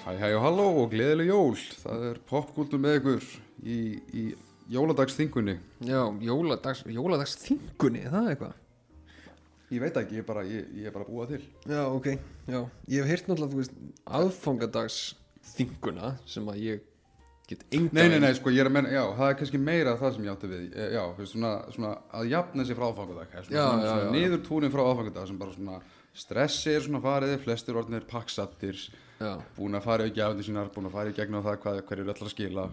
Hæ, hæ og halló og gleðileg jól. Það er popgúldur með ykkur í, í jóladagsþingunni. Já, jóladags, jóladags þingunni, það er eitthvað Ég veit ekki, ég er bara, ég, ég er bara að búa til. Já, ok, já Ég hef heyrt náttúrulega, þú veist, aðfangadags þinguna sem að ég get enga Nei, nei, nei, sko, ég er að menna, já, það er kannski meira það sem ég átti við. Eh, Já, svona, svona að jafna sig frá áfangadag. Svona, Já, svona, já, svona já. niður túnin frá áfangadag sem bara svona stressi er svona farið, flestir orðinir paksattir, Já, búin að fara í gjafandi sínar, búin að fara í gegnum það hvað, hver eru allar að skila.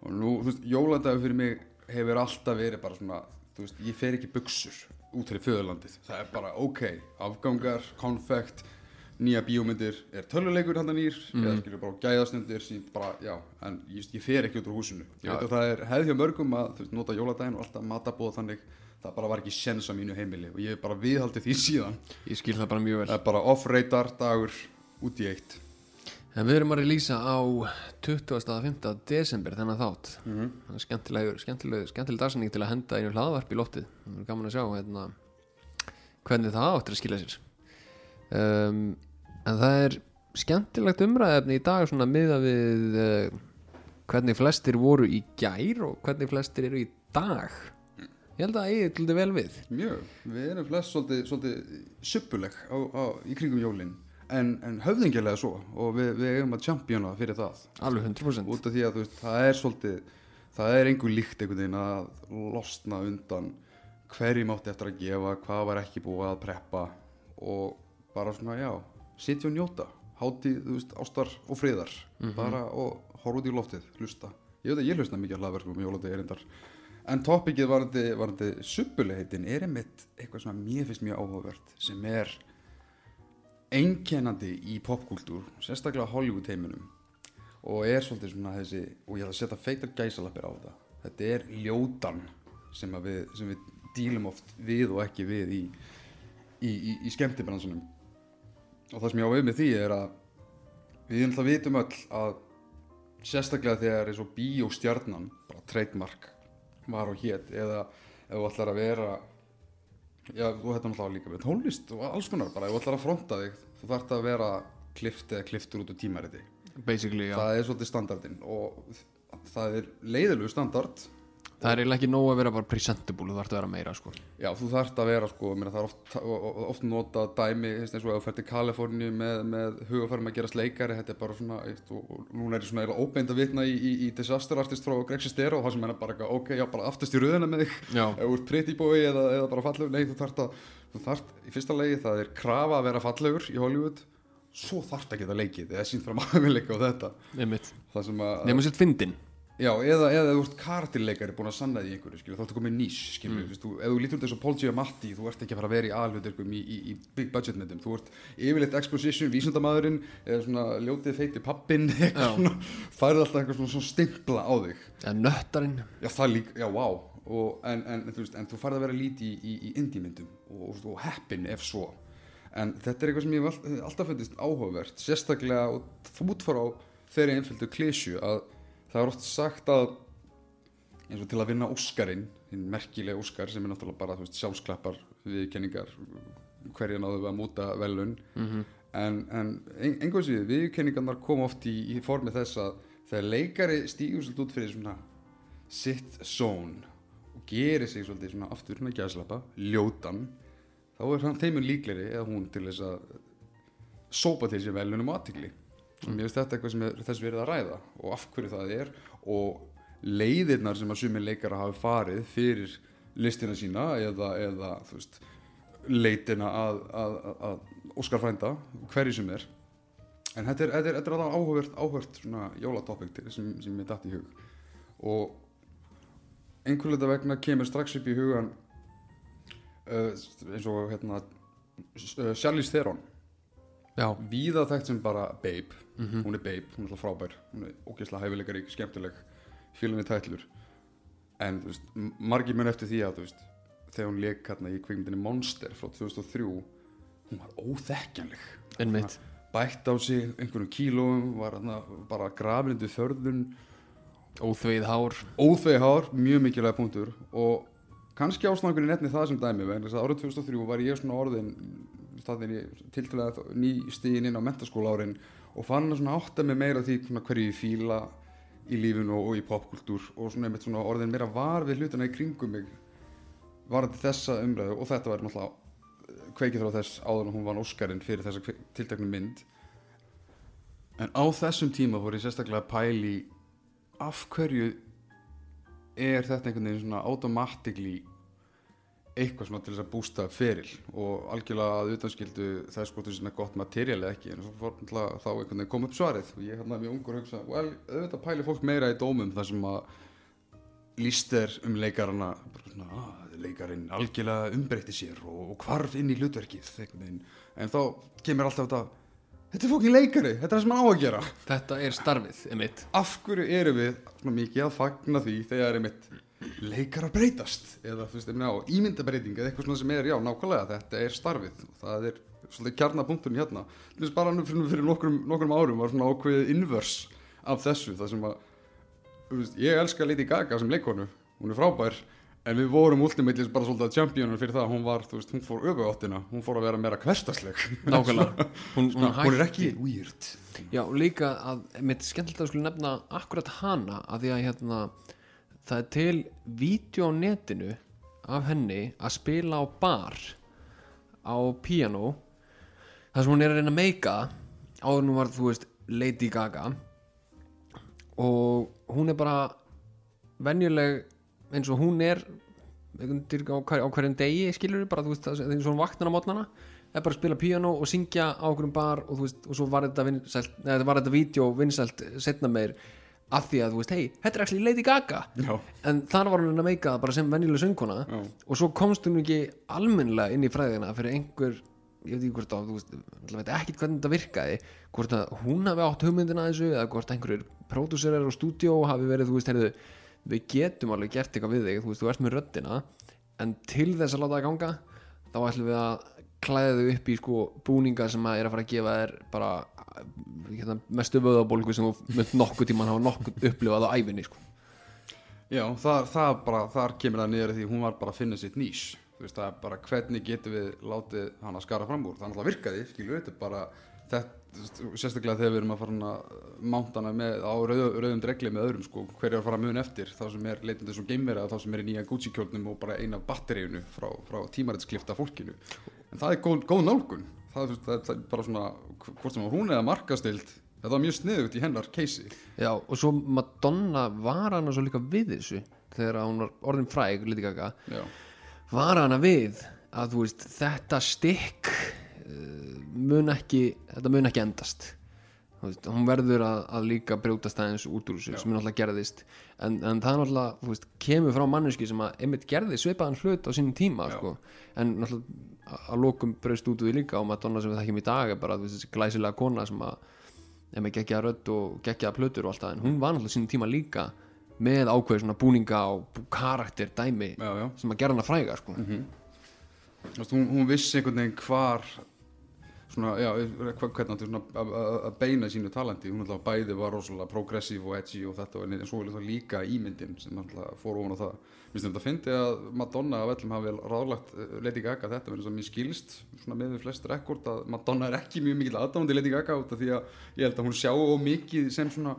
Og nú, þú veist, jóladagur fyrir mig hefur alltaf verið bara svona, þú veist, ég fer ekki buksur út fyrir föðurlandið. Það er bara, ok, afgangar, konfekt, nýja bíómyndir, er töluleikur handan nýr, eða skilur bara gæðastundir, bara, já, en ég, ég fer ekki út úr húsinu. Ég veit að það er hefð hjá mörgum að, veist, nota jóladaginn og alltaf matabóð þannig, það bara var ekki sens á mínu heimili og ég hef bara viðhaldið því síðan. ég skil það bara mjög vel Það er bara off-radar dagur út í eitt. En við erum að releasa á 20.5. desember þennan þátt mm -hmm. Er skemmtilegur, skemmtileg, dagsanning til að henda einu hlaðvarp í loftið Það er gaman að sjá hérna, hvernig það áttir að skilja sér um, En það er skemmtilegt umræðefni í dag svona miða við uh, hvernig flestir voru í gær og hvernig flestir eru í dag Ég held að það eigi til vel við Mjög, við erum flest svolítið, svolítið suppuleg á, á, í kringum jólin en, en höfðingjarlega svo og við, við eigum að champjóna fyrir það. Alveg 100% út af því að veist, það er svolítið það er einhver líkt einhvern veginn að losna undan hverjum átti eftir að gefa, hvað var ekki búið að preppa og bara svona já, sitja og njóta. Hátíð, þú veist, ástar og friðar. Bara og horfa út í loftið, hlusta. Ég veit að ég hlusta mikið að hlaðverkum um jóladegi erindar en topikið varandi, varandi suppulegheitin er einmitt eitthvað sem mér finnst mjög áhugavert sem er einkennandi í popkúltúr sérstaklega Hollywood heiminum og er svolítið svona þessi og ég ætla að setja feitar gæsalappir á þetta. Þetta er ljótan sem, við, sem við dílum oft við og ekki við í, í, í, í skemmtibransunum og það sem ég á við með því er að við náttúrulega vitum öll að sérstaklega þegar eins og bíóstjarnan bara trademark var og hét eða ef þú ætlar að vera já, þú þetta náttúrulega líka við tónlist og alls konar bara, ef þú ætlar að fronta þig þú þarft að vera klift eða kliftur út úr tímariti. Basically, já. Það er svolítið standardinn og það er leiðilegu standard Það er eiginlega ekki nóg að vera bara presentable, þú þarf að vera meira sko. já, þú þarft að vera sko, meina, það er oft, oft nota dæmi eins og ef þú fer til Kaliforníu með, með hugafærum að gerast leikari þetta er bara svona, eitt, og, og núna er ég svona eiginlega óbeint að vitna í, í, í Disaster Artist frá Greg Sestero og það sem er bara ok, já, bara aftast í röðina með þig ert pretty boy eða, eða bara fallegur nei, þú þarft að, þú þarft, í fyrsta legi það er krafa að vera fallegur í Hollywood svo þarft að geta leikið eða sínt fram aðvinleika og þetta. Nefnitt það sem að Nefnum sér fyndin Já, eða, eða þú ert kartilleikari búin að sanna því einhverju, skilju, þá ertu komið nýs, skilju, mm. þú, ef þú lítur eins og Paul Giamatti, þú ert ekki að fara að vera í alhjóðirkum í, í, í big budget myndum, þú ert yfirleitt exposition, vísindamæðurinn, eða svona ljótið feiti pappin, færið alltaf eitthvað svona, svona stimpla á þig. Eða nöttarinn Já, það líka, já, vá, og, en, en, þú en þú færið að vera líti í, í, í indie myndum og, og, og heppin ef svo. En þetta er eitthvað sem ég alltaf fundist áhugavert, sérstaklega og þú út fara á þeirri einföldu klísju að það er oft sagt að eins og til að vinna Óskarinn hinn merkilega Óskar sem er náttúrulega bara veist, sjálfsklappar viðkenningar hverja náðu við að múta velun Mhm. en, en ein, einhvers við viðkenningarnar koma oft í, í formi þess að þegar leikari stígur svolítið út fyrir svona sitt zone og gerir sig svolítið svona aftur svona gæðslappa, ljótan þá er hann teimun líkleri eða hún til þess að sópa til sér velunum aðtikli mér finnst þetta eitthvað sem er þess verið að ræða og af hverju það er og leiðirnar sem að sumir leikara hafi farið fyrir listina sína eða, eða veist leitina að, að, að, Óskar frænda, hverju sem er. En þetta er, þetta er, þetta er alveg áhugavert svona jólatopic til sem, sem mér datt í hug. Og einhverlega vegna kemur strax upp í hugan uh, eins og hérna uh, Charlize Theron. Já, víða þekkt sem bara Babe hún er Babe, hún er alltaf frábær hún er ógeðslega hæfileikarík, skemmtileg félunni tætlur. En veist, m- margir mun eftir því að veist, þegar hún leik hérna í kvikmyndinni Monster frá 2003 hún var óþekkjanleg. Einmitt. Bætt á sig einhvernum kílóum var hérna bara grafindu þörðun Óþveið hár. Óþvegi hár, mjög mikilvæg punktur. Og kannski í netni það sem dæmi vegna þess að árið 2003 var ég svona orðin staðin í tiltæðlega ný stíðin inn á mentaskóla árin og fann að átta mig meira því svona, hverju ég fíla í lífinu og, og í popkultúr og svona, einmitt svona orðin meira var við hlutina í kringum mig varandi þessa umræðu og þetta var náttúrulega kveikið frá þess áður en hún vann Óskarinn fyrir þessa tilteknu mynd. En á þessum tíma fór ég sérstaklega að pæli af hverju er þetta einhvern veginn svona automatically eitthvað svona til þess að bústa feril og algjörlega að utanskildu það er sko til svona gott materiál eða ekki en svo fór náttúrulega þá einhvern veginn kom upp svarið. Og ég hérna mjög ungur að hugsa well, auðvitað pæli fólk meira í dómum þar sem að líst er um leikarana. Bara svona, að leikarinn algjörlega umbreytti sér og, og hvarf inn í hlutverkið en þá kemur alltaf þetta þetta er fókin leikari, þetta er það sem hann á að gera. Þetta er starfið, emitt af hverju eru við svona mikið að fagna því þegar er mitt leikar að breytast eða þú veist, já, ímyndabreiting eða eitthvað svona sem er, já, nákvæmlega, þetta er starfið. Og það er svolítið kjarnapunkturinn hérna. Þess bara nú fyrir, nokkrum, nokkrum árum var svona ákveðið invers af þessu það sem að, þú veist, ég elska Lady Gaga sem leikonu, hún er frábær en við vorum ultimately bara svolítið championur fyrir það, hún var, þú veist, hún fór öfuáttina hún fór að vera meira hverstasleg nákvæmlega. Hún, hún, hún, er ekki weird. Já, líka að mitt skemmtilegt það er til vídeo á netinu af henni að spila á bar á piano. Þar sem hún er að reyna að meika áður nú var þú veist Lady Gaga. Og hún er bara venjuleg eins og hún er á, hver, á hverjum degi skilur bara þú veist það er eins og hún vaknar á mótnana er bara að spila piano og syngja á okkur bar og þú veist og svo var þetta vinsælt neða var þetta vídeo vinsælt setna meir af því að þú veist hei, þetta er actually Lady Gaga. Já, en þar var hún að meika bara sem venjuleg söngkona. Já. og svo komst hún ekki almennilega inn í fræðina fyrir einhver ég veit ekki hvort að, þú veist, ég veit ekki hvernig þetta virkaði. Hvort að hún hafi átt hugmyndina að þessu eða hvort einhverjur pródúserar á stúdíó hafi verið, þú veist, heyrðu við getum alveg gert eitthvað við þig, þú veist, þú ert með röddina. En til þess að láta það ganga þá ætlum við að klæða þau upp í sko búninga sem að er að fara að gefa þér bara hérna, mestu vöðabólgu sem þú mynd nokkuð tíman hafa nokkuð upplifað á æfinni sko. Já, það, það bara, þar kemur það niður því hún var bara að finna sitt nýs. Þú veist, það er bara hvernig getum við látið hann að skara fram úr, það er náttúrulega virkaði skilju, þetta er bara þetta, sérstaklega þegar við erum að fara mántana með á rauð, rauðum dregli með öðrum sko, hver er að fara mun eftir þá sem er leitandi svo geimveri að þá sem er í nýja Gucci kjólnum og bara eina batteríunu frá, frá tímaritsklift af fólkinu en það er góð, góð nálgun. Það, það, það er bara svona, hvort sem hún eða markastild þetta var mjög sniðugt í hennar keisi Já, og svo Madonna var hana svo líka við þessu þegar hún var orðin fræg, Já, var hana við að þú veist, þetta stykk uh, mun ekki þetta mun ekki endast? Veist, hún verður að, að líka brjótast aðeins út úr þessu sem er náttúrulega gerðist. En, en það er náttúrulega, þú veist, kemur frá manneski sem að einmitt gerði svipaðan hlut á sínum tíma sko. en náttúrulega að- lokum braust út því líka og Madonna sem við þekkjum í dag er bara þessi glæsilega kona sem að er með geggjaða rödd og geggjaða plötur og allt það en hún var náttúrulega sínum tíma líka með ákveð svona búninga og karakter dæmi já, já sem að gera hana fræga sko. Þú veist, hún, hún vissi einhvern veginn hvar svona, já, hvernig átti að- að að beina sínu talenti. Hún alltaf bæði var rosalega progressiv og edgy og þetta, en svo er það líka ímyndin sem alltaf fór ofan á það. Mér finnst þetta að fyndi að Madonna af öllum hafi ráðlagt eh, Lady Gaga þetta verður sem mér skilst svona með við flest rekord að Madonna er ekki mjög mikil aðdáðandi Lady Gaga út af því að ég held að hún sjá og mikið sem svona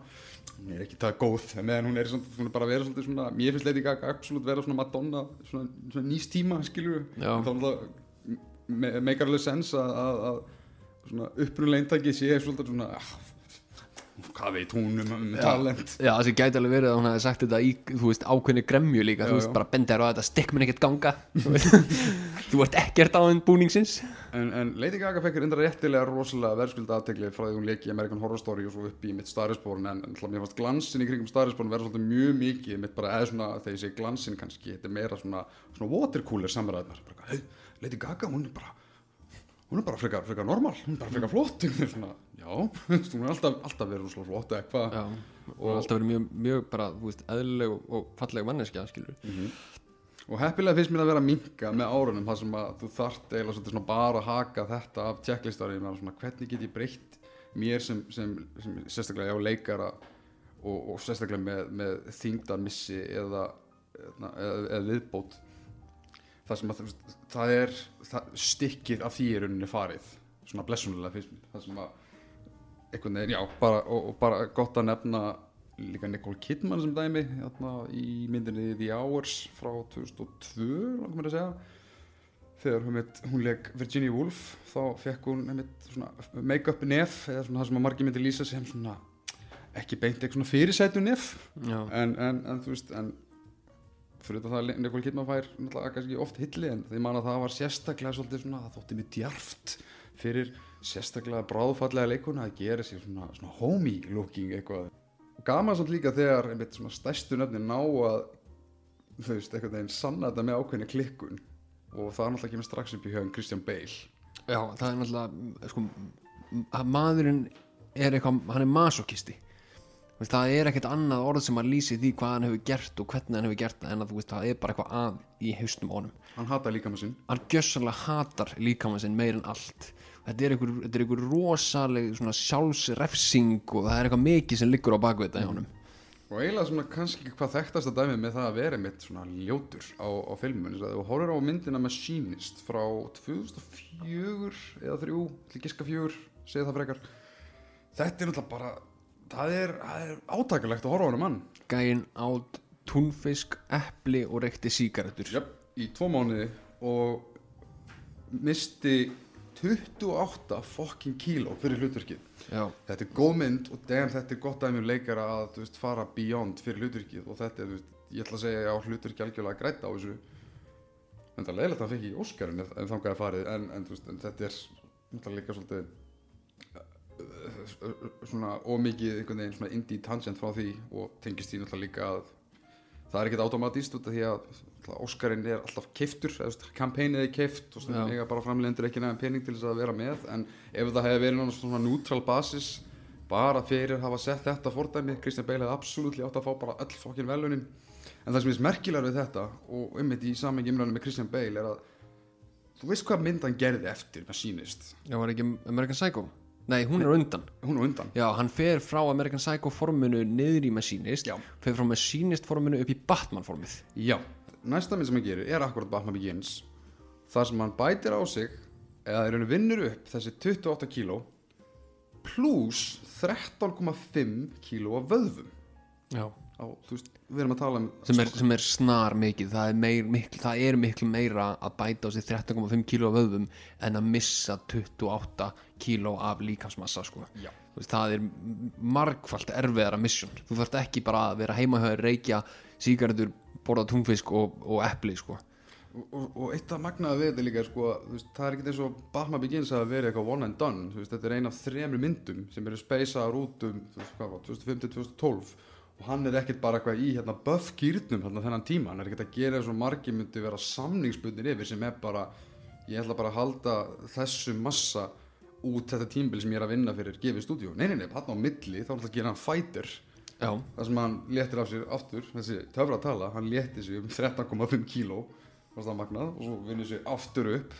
hún er ekki það góð en meðan hún er svona, svona bara að svolítið svona mér finnst Lady Gaga absolutt vera svona Madonna svona, svona nýst tíma skilur Já. þá náttúrulega me- meikar alveg sens að, upprunlega eintaki sé svolítið svona ah, hvað veit hún um, um talent Já, það sem gæti alveg verið að hún hefði sagt þetta í, þú veist, ákveðni gremju líka, Já, þú veist, já. bara bendir á þetta stikk mun ekkert ganga þú veist. þú ert ekkert á þenn búningsins en, en Lady Gaga fekk enda réttilega rosalega verðskulda aðtegli frá því hún leiki í American Horror Story og svo upp í mitt Starisporn en, hlað mér fannst glansin í kringum Starisporn verða svolítið mjög mikið mitt bara eða svona þegar ég segi glansin kannski þetta er meira svona, svona watercooler samræðnar Lady Gaga hún er bara hún er bara frekar, frekar normal, hún er bara frekar flott Ég er svona, já, hún er alltaf, alltaf verið rosalega flott eitthvað. Já, og alltaf verið mjög, mjög bara, þú veist, eðlileg og, og falleg manneskja, skilur Og heppilega finnst mér að vera að minka með árunum þar sem að þú þarft eiginlega svona bara að haka þetta af svona hvernig get ég breytt mér sem, sem, sem sérstaklega já leikara og, og sérstaklega með, með þingdarmissi eða, eða, eða, eða viðbót það sem að það er það, stikkið af því í rauninni farið. Svona blessunulega finnst mér. Það sem að einhvern veginn, já, bara, og, og bara gott að nefna líka Nicole Kidman sem dæmi hérna, í myndinni The Hours frá 2002, langar mér að segja. Þegar hún, hún leik Virginia Woolf þá fekk hún make-up nef eða svona það sem að margir myndi lýsa sem svona ekki beint eitthvað svona fyrirsætu nef. En, en, en þú veist en fyrir það Nicole Kidman fær kannski oft hilli en því man að það var sérstaklega svolítið svona það þótti mér djarft fyrir sérstaklega bráðfallega leikuna að gera sér svona, svona homey looking eitthvað. Gaman svolítið líka þegar einmitt svona stærstu nöfni ná að þú veist, einhvern veginn sanna þetta með ákveðni klikkun. Og það er náttúrulega kemur strax upp í höfum Christian Bale. Já, það er náttúrulega sko, að maðurinn er eitthvað, hann er masokisti veist, það er ekkert annað orð sem að lýsi því hvað hann hefur gert og hvernig hann hefur gert það en að þú veist, það er bara eitthvað að í haustum honum. Hann hata líka með sinn. Hann gjössanlega hatar líkamann sinn meir en allt. Þetta er einhver, þetta er einhver rosaleg svona sjálfsrefsing og það er eitthvað mikið sem liggur á baku þetta í honum. Og eiginlega svona kannski hvað þekktast að dæmi með það að vera mitt svona ljótur á, á filmun þú horfir á myndina Machinist frá 2004 eða 3, til giska 4 segið það frekar. Þetta er náttúrulega bara það er, það er átakalegt að horfa á hana mann. Gæinn átt túnfisk, epli og reykti sígarettur. Jöp, í tvo mánuði og misti 28 fucking kíló fyrir hlutverkið. Já, þetta er góð mynd og damn, þetta er gott dæmi um leikara að veist, fara beyond fyrir hlutverkið og þetta er, veist, ég ætla að segja já, hlutverkið algjörlega grætt á þessu. En það er leiðilegt að hann fekk í Óskarinn ef, ef þangaði farið en, en, veist, en þetta er líka svolítið svona ómikið einhvern veginn svona indie tangent frá því og tengist því náttúrulega líka að það er ekkert automatíst út af því að Óskarinn er alltaf keiftur kampænið er keift og stundum eiga bara framlendur ekki nefn pening til þess að vera með en ef það hefði verið náttúrulega svona neutral basis bara fyrir að hafa sett þetta fordæmi Kristján Bale hefði absolutt átt að fá bara öll fokkin velunin en það sem er merkilegar við þetta og ummitt í samengi imræðinu með Kristján Bale er að þú veist hvað mynd hann gerði eftir með sínist já, var ekki American Psycho nei, hún er undan. Hún er undan. Já, hann fer frá American Psycho forminu niður í Machinist Já. fer frá Machinist forminu upp í Batman formið. Já, næsta mynd sem hann gerir er akkurat Batman Begins þar sem hann bætir á sig eða í rauninu vinnur upp þessi 28 kíló pluss 13,5 kíló af vöðvum. Já. Á, þú veist, við erum að tala um sem er, sem er snar mikið. Það er, meir, mikl, það er miklu meira að bæta á sig 13,5 kíló af vöðvum en að missa 28 kíló af líkamsmassa sko. Veist, það er margfalt erfiðara mission. Þú þarft ekki bara að vera heima hjá þér, reykja sígaretur, borða tungfisk og, og epli sko. og, og, og eitt af magnaði við þetta líka sko, veist, það er ekkert eins og Batman Begins að vera eitthvað one and done. Veist, þetta er ein af þremur myndum sem eru speysaðar út um þú veist, hvað var, 2005-2012 og hann er ekkert bara eitthvað í hérna buff gýrnum hérna þennan tíma, hann er ekkert að gera eins og margir myndi vera samningsbundin yfir sem er bara, ég ætla bara að halda þessu massa út þetta tímbil sem ég er að vinna fyrir gefið stúdíu nei, nei, nei, hann á milli, þá er alltaf að gera hann fighter. Já, þar sem hann léttir af sér aftur þessi töfra tala, hann létti sig um 13,5 kíló og svo vinnur sig aftur upp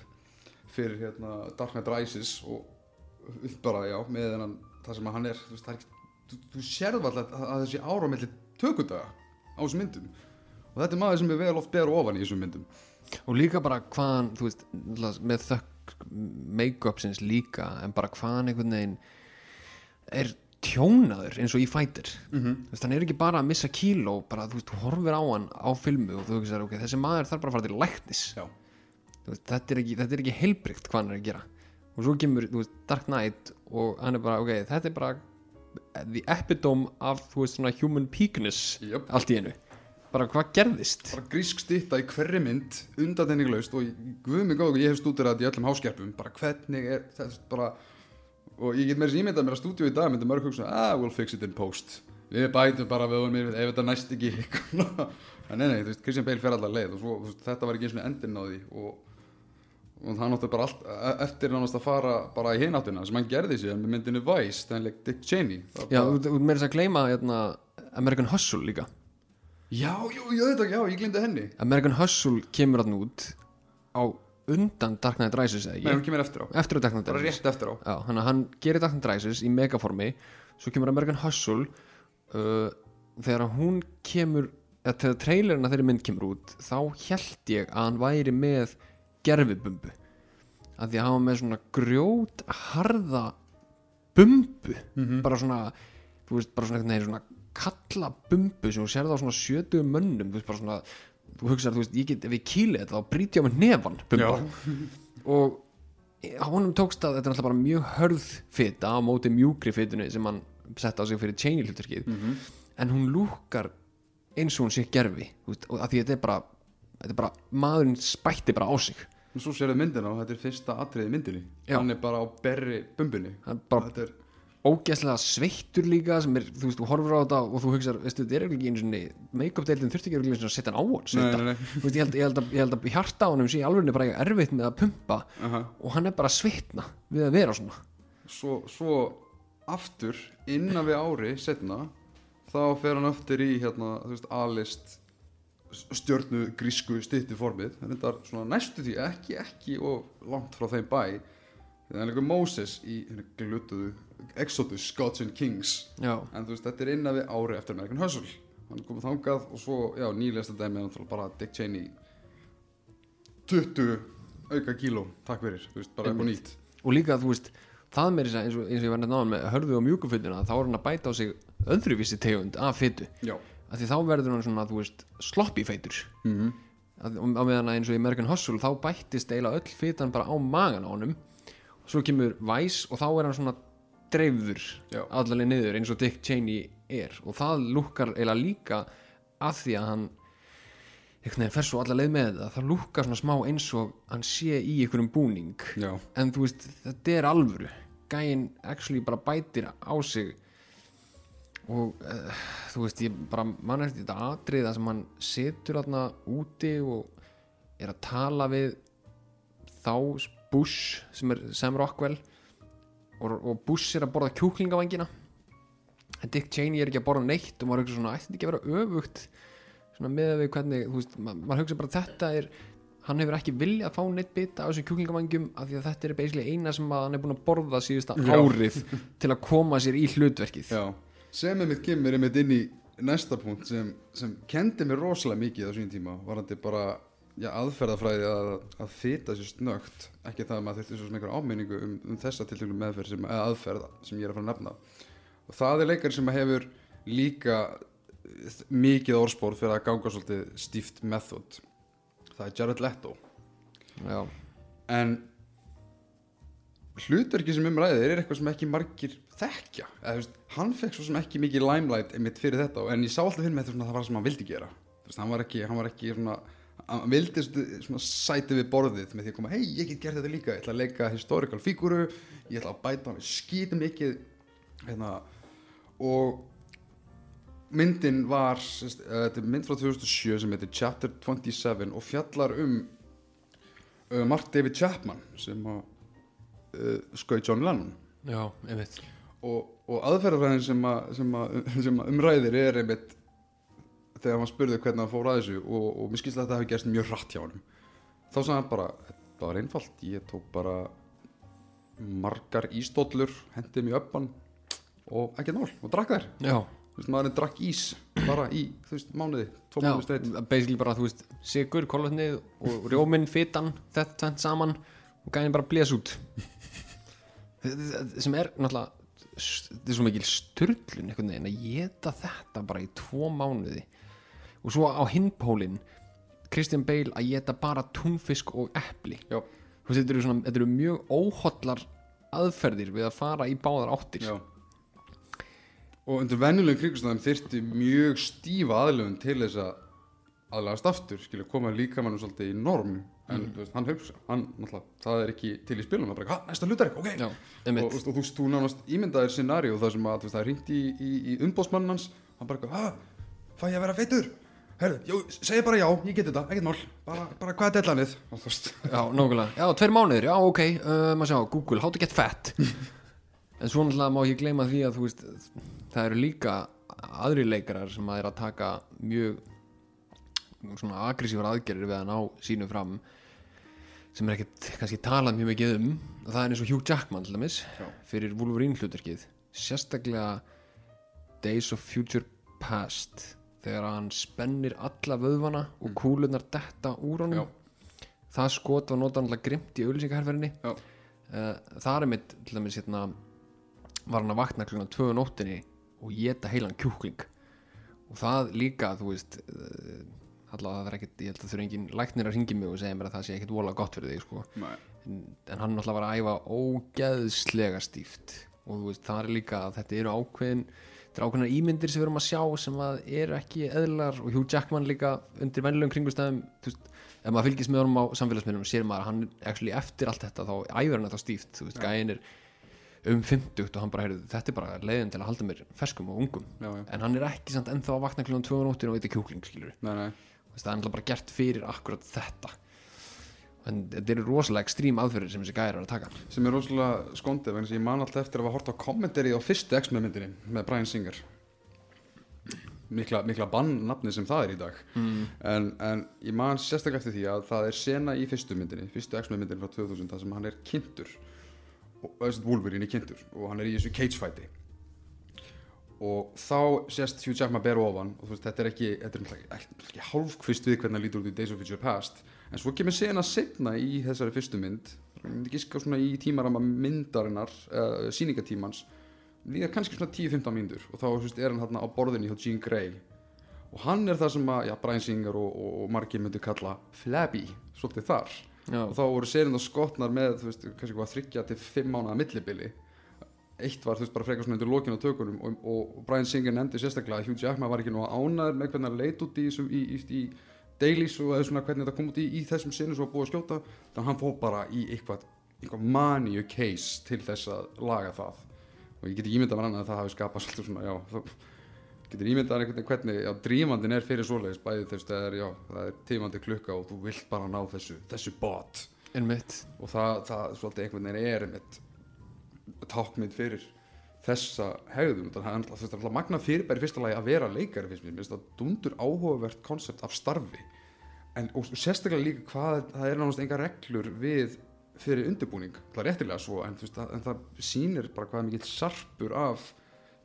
fyrir hérna Dark Knight Rises og bara já, með þennan það sem að hann er, það er ekki þú, sérðu alltaf að, að þessi ára á milli tökudaga á þessum myndum. Og þetta er maður sem er vel oft ber ofan í þessum myndum. Og líka bara hvaðan þú veist, með þökk make-upsins líka en bara hvaðan einhvern veginn er tjónaður eins og í Fighter. Mhm. þú veist, hann er ekki bara að missa kíló bara, þú veist, þú horfir á hann á filmu og þú veist, ok, þessi maður þarf bara að fara til læknis. Veist, þetta er ekki, ekki heilbrygt hvað hann er að gera. Og svo kemur, þú veist, Dark Knight og hann er bara, ok, þetta er bara the epitome af, þú veist, svona human peakness Jöp. allt í einu. Bara hvað gerðist? Bara grísk stitta í hverri mynd undatenninglaust og guð mig góð ég hef þetta í öllum háskerpum bara hvernig er þetta bara og ég get meira sem ímyndað mér að stúdíu í dag myndi mörg hugsa ah we'll fix it in post. Við bætum bara við og mér ef þetta næst ekki en nei nei þú veist Christian Bale fer allar leið og svo veist, þetta var ekki eins og endinn á því. Og, og það náttu bara allt e- eftir nánast að fara bara í hináttina sem hann gerði sér með myndinu Vice þannig Dick Cheney. Já, bara- þú meira þess að gleyma hérna, American Hustle líka. Já, jú, jú, þetta, já, ég glimti henni. American Hustle kemur hann út á undan Dark Knight Rises eða nei, ekki hún kemur eftir á. Eftir að Dark Knight bara Rises. rétt eftir á. Já, hann, hann gerir Dark Knight Rises í megaformi. Svo kemur American Hustle uh, þegar hún kemur eða þegar trailerina þeirri mynd kemur út þá held ég að hann væri með gerfibumbu að því að var með svona grjót harða bumbu. Bara svona þú veist, bara svona, veginn svona kalla bumbu sem þú sérði á svona 70 mönnum. Þú veist, bara svona þú hugsar, þú veist, ég get, ef ég kýli þetta þá brýt ég með nefan bumba og honum tókst að þetta er alltaf bara mjög hörð fita á móti mjúkri fitunni sem hann sett á sig fyrir Cheney hlutverkið en hún lúkar eins og hún sé gerfi og að því þetta er bara þetta er bara, maðurinn spætti bara á sig og svo sérðu myndina og þetta er fyrsta atriði myndinni Já. hann er bara á berri hann er bara þetta er, ógeðslega sveittur líka sem er, þú veist, þú horfir á þetta og þú hugsar, veistu, þetta er ekki eins og make-up deildin þurfti ekki einu sinni að setja hann á hann veist, ég held, ég, ég held að hjarta á honum sé alveg bara eitthvað erfitt með að pumpa aha. og hann er bara svitna við að vera svona svo, svo aftur innan við ári setna þá fer hann aftur í hérna, þú veist, alist stjörnu grísku stytti formið. Það þetta svona næstu því ekki ekki og langt frá þeim bæ. Það er líka Moses í glutuðu Exodus, Gods and Kings. Já, en þú veist, þetta er innan við ári eftir American Hustle. Hann komið þangað og svo, já, nýlegasta dæmi er bara Dick Cheney. 20 auka kíló, takk fyrir, þú veist, bara eitthvað nýtt. Og líka þú veist það meiri eins og, eins og ég var nefnt náðan með hörðu og mjúkufytuna þá er hann að bæta á sig öðruvísi tegund af fytu já, af því þá verður hann svona, þú veist, sloppy feitur. Mm -hmm. að, á meðan að eins og í American Hustle þá bættist eiginlega öll fytan bara á magan á honum. Og svo kemur Vice og þá er hann svona dreifður Já. allavega niður eins og Dick Cheney er. Og það lukkar eiginlega líka að því að hann einhvern veginn fer svo alla leið með það það lukkar svona smá eins og hann sé í einhverjum búning. Já, en þú veist, þetta er alvöru. Gæinn actually bara bætir á sig og uh, þú veist, ég bara mann eftir þetta atriða sem hann situr þarna úti og er að tala við þá Bush sem er Sam Rockwell og, og Bush er að borða kjúklingavangina. Dick Cheney er ekki að borða neitt og maður hugsa svona, ætti þetta ekki að vera öfugt svona með við hvernig, þú veist, ma maður hugsa bara þetta er hann hefur ekki viljað að fá neitt bita á þessum kjúklingavangjum af því að þetta er basically eina sem að hann er búin að borða síðusta Já. árið til að koma sér í hlutverkið. Já sem er mitt kemur einmitt inn í næsta punkt sem, sem kendi mér rosalega mikið á sín tíma varandi bara já, aðferðafræði að, að fita sér snögt ekki það að maður þurfti svo sem einhver áminningu um, um þessa tiltökum meðferð sem, eða aðferð sem ég er að fara að nefna. Og það er leikar sem hefur líka eh, mikið orðspór fyrir að ganga svolítið stíft method. Það er Jared Leto. Já, en hlutverki sem umræðið er eitthvað sem ekki margir þekkja. Eða, veist, hann fekk svo sem ekki mikið limelight einmitt fyrir þetta en ég sá alltaf fyrir með þetta það var sem hann vildi gera. Veist, hann var ekki, hann var ekki svona, hann vildi svona, sæti við borðið með því að koma hei ég get gert þetta líka, ég ætla að leika historical fíguru ég ætla að bæta hann skýta mikið hérna, og myndin var sérst, uh, er mynd frá 2007 sem heitir Chapter 27 og fjallar um uh, Mark David Chapman sem að skauð John Lennon. Já, einmitt. Og, og aðferðarfræðin sem, að, sem, að, sem að umræðir er einmitt þegar maður spurði hvernig hann fór að þessu og, og mér skilst að þetta hefði gerst mjög hratt hjá honum. Þá sagði hann bara, þetta var einfalt. Ég tók bara margar ístóllur, hendið mér upp hann og ekki nál og drakk þær. Já, þú veist, maðurinn drakk ís bara í, þú veist, mánuði tvo mánuði streitt já basically bara, þú veist, sigur, kolvetnið og rjóminn, fitan, þetta tvent saman og gæðin bara blés út sem er náttúrulega þetta er svo mikil styrlun einhvern veginn að geta þetta bara í tvo mánuði. Og svo á hinpólinn Christian Bale að geta bara túnfisk og veist, þetta eru, svona, þetta eru mjög óhóllar aðferðir við að fara í báðar áttir. Já. Og undir venjulegum kringustæðum þyrfti mjög stífa aðlöfun til þess að aðlagast aftur, skilja, koma líkamannum svolítið í norm en þú veist, hann hugsa, hann náttúrulega, það er ekki til í spilum, það er bara, hvað, næsta hlutverk, ok. Já, og, og, og þú veist, þú nánast ímyndaðir scenaríu þar sem að veist, það er hringt í, í, í umbóðsmann hans hann bara, hæ, fæ ég að vera feitur? Herru, jú, segi bara já, ég get þetta, ekkert mál bara, bara hvað er dellanið og Já, nákvæmlega, já, tveir mánuðir, já, ok uh, maður sjá, Google, how to get fat. En svo náttúrulega má ekki gleyma því að þú veist, það eru líka aðri leikarar sem að er að taka mjög svona aggressívar aðgerðir við að ná sínu fram sem er ekkert kannski talað mjög mikið um. Og það er eins og Hugh Jackman til dæmis Já. fyrir Wolverine hlutverkið. Sérstaklega Days of Future Past þegar hann spennir alla vöðvana og kúlunar detta úr honum. Já. það skot var notað náttúrulega grimt í auðlýsingaherferinni já, uh, það er mitt til dæmis hérna var hann að vakna á nóttinni og geta heilan kjúkling. Og það líka, þú veist allavega það er ekkit, ég held að þurfa engin læknir að ringi mig og segja mér að það sé ekkit vola gott fyrir þig sko. En, en hann náttúrulega var að æfa ógeðslega stíft og þú veist, það er líka að þetta eru ákveðin þetta eru ákveðinar ímyndir sem við erum að sjá sem að eru ekki eðlar og Hugh Jackman líka undir venjulegum kringustæðum ef maður fylgist með honum á samfélagsmiðlum sér maður að hann actually eftir allt þetta þá æfur hann þetta stíft, þú veist, gæin er um 50 og hann bara heyrðu, þetta er bara leiðin til að halda mér ferskum og ungum Já, já. en hann er ekki samt ennþá að vakna kljóðan 2 nóttin og eitthvað kjúkling skilur Nei, nei. Það er ennþá bara gert fyrir akkurat þetta. En þetta eru rosalega ekstrím aðferðir sem þessi gæri er að taka. Sem er rosalega skondið vegna að ég man alltaf eftir að hafa hort á kommentari á fyrstu X-Men myndinni með Bryan Singer. Mikla, mikla bannnafni sem það er í dag. Mm. en, en ég man sérstaklega eftir því að það er sena í fyrstu myndinni fyrstu X-Men myndinni frá 2000 þar sem hann er kynntur. Og Wolverine er kynntur og hann er í þessu cage fighti og þá sést Hugh Jackman ber ofan og veist þetta er ekki, er ekki, hálfkvist við hvernig hann lítur út í Days of Future Past. En svo kemur sena setna í þessari fyrstu mynd giska svona í tímarama myndarinnar uh, síningatímans líka kannski svona 10-15 mínútur og þá veist, er hann hérna á borðinni hjá Jean Grey. Og hann er það sem að já, Brian Singer og, og, og margir myndu kalla flabby, svolítið þar. Já. og þá voru serinn og skotnar með þú veist, kannski hvað þryggja til fimm mánuða millibili eitt var þú veist bara frekar svona undir lokin á tökunum og, og, Brian Singer nefndi sérstaklega að Hugh Jackman var ekki nú ánæður með hvernig hann leit út í, í, í, í, í dailies og eða svona hvernig þetta kom út í, í þessum sinni svo að búið að skjóta þannig að hann fór bara í eitthvað, eitthvað maníu case til þess að laga það. Og ég get ekki ímyndað mér annað að það hafi skapað svolítið svona, já, þá getur ímyndað veginn hvernig, já, drímandin er fyrir svoleiðis, bæði þess að það er, já, það er tímandi klukka og þú vilt bara ná þessu, þessu bot. Einmitt. Og það, það svolítið einhvern veginn er einmitt tákmynd fyrir þessa það er alltaf, það er alltaf magna fyrirbæri fyrsta lagi að vera leikari fyrst mér, það dundur áhugavert konsept af starfi. En og sérstaklega líka hvað það er náttúrulega enga reglur við fyrir undirbúning, það er réttilega svo en, veist, það, en það sýnir bara hvað mikill sarpur af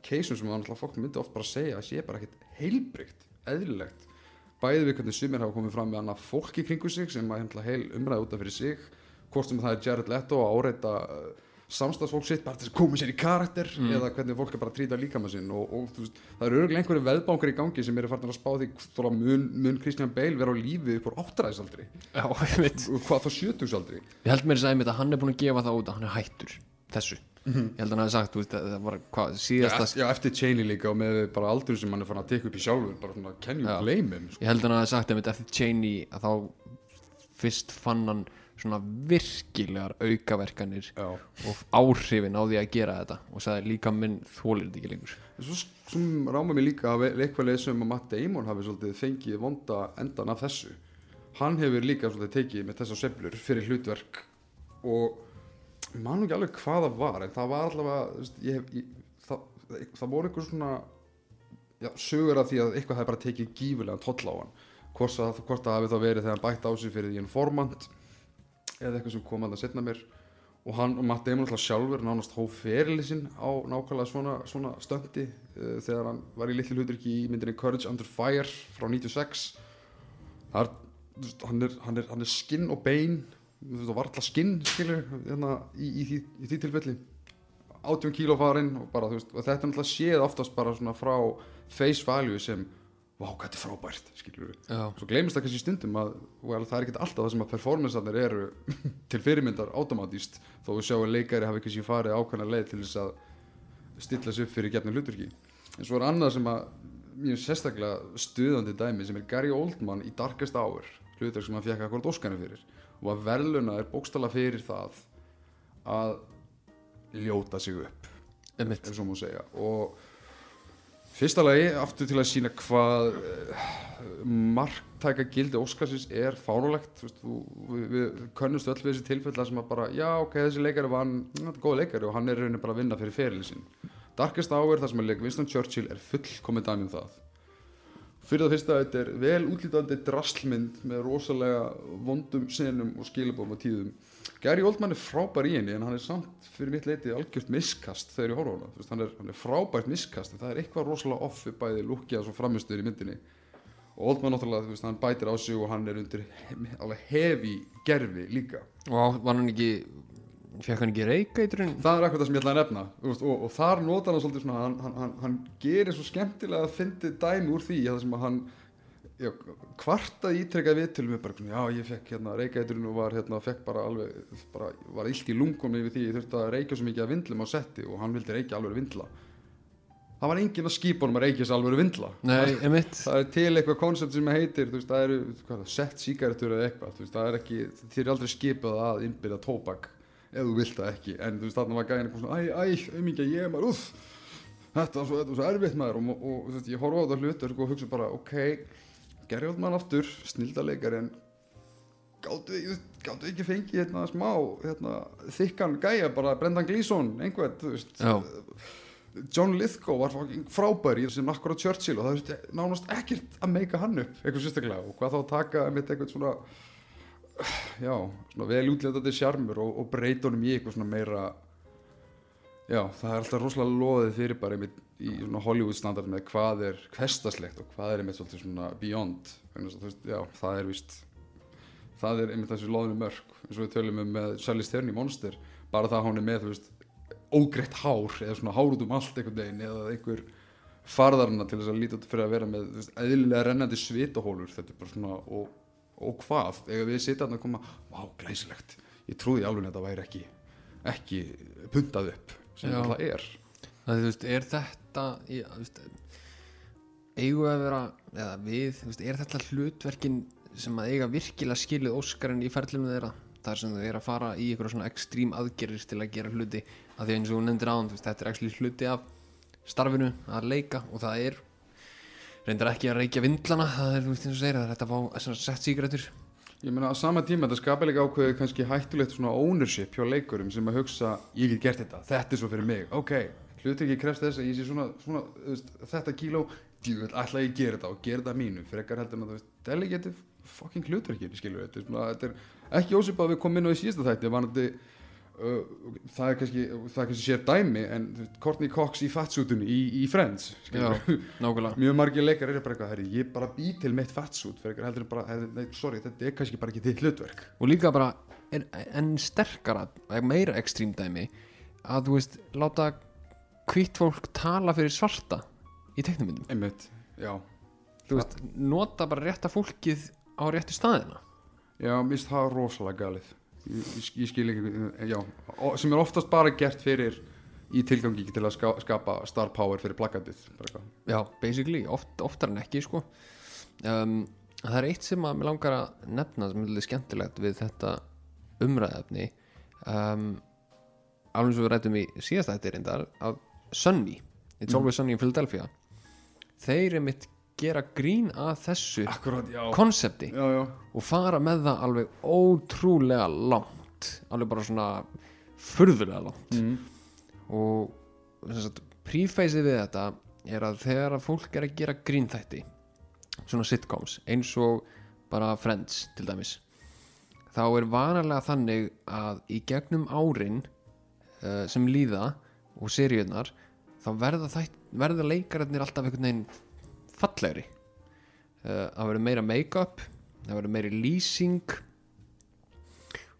keisum sem alltaf fólk myndi oft bara segja að sé bara ekkit heilbrygt, eðlilegt. Bæði við hvernig sumir hafa komið fram með annað fólk í kringu sig sem að heil umræða út af fyrir sig hvort sem það er Jared Leto að áreita samstagsfólk sitt bara til að koma sér í karakter eða hvernig fólk er bara að trýta líka með sinn og, og veist, það eru örgulega einhverju veðbankar í gangi sem eru farin að spá því þóra mun, mun Kristján Bale vera á lífi upp úr áttræðisaldri? Já, hvað þá sjötugsaldri? Ég held mér að segja að hann er búin að gefa það út að hann er hættur þessu. Ég held að hann hafi sagt, veist, að það var hvað, já, síðasta eftir, já, eftir Cheney líka og með bara aldur sem hann er farin að tekja upp í sjálfur bara svona, can you Já. blame him sko. Ég held að hann hafi sagt einmitt eftir Cheney að þá fyrst fann hann svona virkilegar aukaverkanir já. og áhrifin á því að gera þetta. Og sagði líka minn þólir þetta ekki lengur. Svo, svo ráma mér líka að leið sem að Matt Damon hafi svolítið fengið vonda endan af þessu. Hann hefur líka svolítið tekið með þessar sveiflur fyrir hlutverk og ég man nú ekki alveg hvað það var en það var allavega ég, hef- ég, það, það voru einhver svona já, sögur af því að eitthvað hefði bara tekið gífulega toll á hann. Hvort hvort það hafi þá verið þegar hann bætti á sig fyrir því informant eða eitthvað sem kom það setna mér. Og hann og Matt Damon alltaf sjálfur nánast hóf ferilið sinn á nákvæmlega svona, svona stöndi uh, þegar hann var í litlu hluturki í myndinni Courage Under Fire frá 96 þar, hann, er, hann, er, hann er skinn og bein þú var alltaf skinn skilur, hérna, í, í, því, í því tilfelli. 18 kíló farinn og bara, þú veist, þetta er alltaf séð oftast bara svona frá face value sem vá, hvað þetta er frábært, skilur við svo gleymist það kannski stundum að well, það er ekki alltaf það sem að performancearnir eru til fyrirmyndar automatíst þó við sjáum að leikari hafi kannski farið ákveðna leið til þess að stilla sig upp fyrir gefnum hluturki en svo er annað sem að mjög sérstaklega stuðandi dæmi sem er Gary Oldman í Darkest Hour hlutur sem hann fekk akkurat óskanir fyrir. Og að verðluna er bókstala fyrir það að ljóta sig upp ef svo má segja. Og fyrsta lagi aftur til að sína hvað uh, marktæka gildi Óskarsins er þú, við, við könnumst öll við þessi tilfella sem að bara, já ok, þessi leikari var hann, góð leikari og hann er raunin bara að vinna fyrir ferilin sinn. Darkest Hour, það sem er leik Winston Churchill er fullkomið dæmi um það. Fyrir það fyrsta, þetta er vel útlítandi draslmynd með rosalega vondum senum og skilabóðum og tíðum Gary Oldman er frábær í henni en hann er samt fyrir mitt leiti algjört miskast þegar ég horfa á hana. Hann, er, hann er frábært miskast en það er eitthvað rosalega off við bæði lúkja og framistöður í myndinni. Og Oldman náttúrulega, veist, hann bætir á sig og hann er undir alveg hefi gerfi líka. Og var hann ekki fekk hann ekki reykeitrun það er akkur það sem ég ætla að nefna veist, og, og þar notar hann svolítið svona hann, hann, hann, hann gerir svo skemmtilega að fyndi dæmi úr því að það sem að hann já, kvartaði ítrekkaði við til mig bara, já ég fekk hérna reykæturinn og var hérna, fekk bara alveg bara, var illt í lungunum yfir því ég þurfti að reykja svo mikið að vindlum á setti og hann vildi reykja alveg vindla. Það var enginn að skipa honum að reykja svo alveg vindla. Nei, það er til eitthvað koncept sem heitir veist, það eru hvað, það, sett sígarettur eða eitthvað veist, það er ekki, þér er aldrei skipað að innbyrja tóbak ef þú vilt það ekki. En þú veist þarna var gæðin eitthvað svona æ, æ, umíkja ég er maður, uff þetta var svo, erfitt maður. Og, og, og veist, ég horfa á þetta hlutur og hugsa bara ok, gerði mann aftur snildarleikar en gáttu ekki fengið hérna smá, hérna, þykkan gæja bara Brendan Gleeson, einhvern, þú veist Já. John Lithgow var frábær í sem akkurat Churchill og það er nánast ekkert að meika hann upp eitthvað sérstaklega og hvað þá að taka mitt eitthvað svona já, svona vel útlétandi sjarmur og, og breyta honum í eitthvað svona meira já, það er alltaf rosalega loðið fyrir bara einmitt í svona Hollywood standard með hvað er hverstaslegt og hvað er einmitt svolítið svona beyond. Þú veist, já, það er víst það er einmitt þessi loðinu mörk eins og við tölum um með Charlize Theron í Monster bara það að hún er með, þú veist ógreitt hár eða svona hár út um allt einhvern veginn eða einhver farðarna til þess að líta út fyrir að vera með veist, eðlilega rennandi svitahólur þetta er bara svona og, og hvað, þegar við sitja að koma vá, glæsilegt, ég trúði alveg að þetta væri ekki ekki puntað upp sem það er. Það, veist, er þetta eigum við að vera eða við, veist, er þetta hlutverkin sem að eiga virkilega skilið Óskarinn í ferlinu þeirra? Þar sem þau er að fara í eitthvað svona ekstrím aðgerir til að gera hluti. Að því eins og hún án, þú veist, þetta er ekki hluti af starfinu að leika og það er reyndar ekki að reykja vindlana það er, veist, segir, þetta að svona sett sígrætur Ég meina á sama tíma þetta skapa líka ákveðið kannski hættulegt svona ownership hjá leikurum sem að hugsa ég get gert þetta, þetta er svo fyrir mig. Ok, hluti ekki krefst þess að ég sé svona, svona veist, þetta kíló djúvel, ætla ég að gera þetta og gera þetta mínu frekar heldur en deli getið fucking hlutverkir, skilur þetta er svona, þetta er ekki ósipað að við komum inn á í síðasta þætti vanandi uh, það er kannski það er kannski sér dæmi en Courtney Cox í fatsutunni í, í Friends skilurðu. nákvæmlega mjög margir leikar eru bara eitthvað herri, ég bara bý til mitt fatsút fyrir heldur en bara, herri, nei, sorry, þetta er kannski bara ekki þitt hlutverk og líka bara er, enn sterkara meira ekstrím dæmi að þú veist, láta hvitt fólk tala fyrir svarta í teknumyndum einmitt, já, þú veist, nota bara rétta fólkið á réttu staðina. Já, mist það rosalega galið. Ég, ég, skil ekki, já. Sem er oftast bara gert fyrir í tilgangi til að ska, skapa star power fyrir plakatið já, basically, oft, oftar en ekki sko. um, það er eitt sem að mér langar að nefna sem er lítið skemmtilegt við þetta umræðefni um, alveg og við rættum í síðast þetta reyndar að Sunny, It's Always Sunny in Philadelphia. Þeir er mitt gera grín að þessu akkurat, já, konsepti já, já, og fara með það alveg ótrúlega langt alveg bara svona furðulega langt. Mm. og prífæsið við þetta er að þegar að fólk er að gera grínþætti svona sitcoms eins og bara Friends til dæmis þá er vanalega þannig að í gegnum árin uh, sem líða og seríunar þá verða, þætt, verða leikararnir alltaf einhvern veginn fallegri. Uh, það verður meira make-up það verður meiri lýsing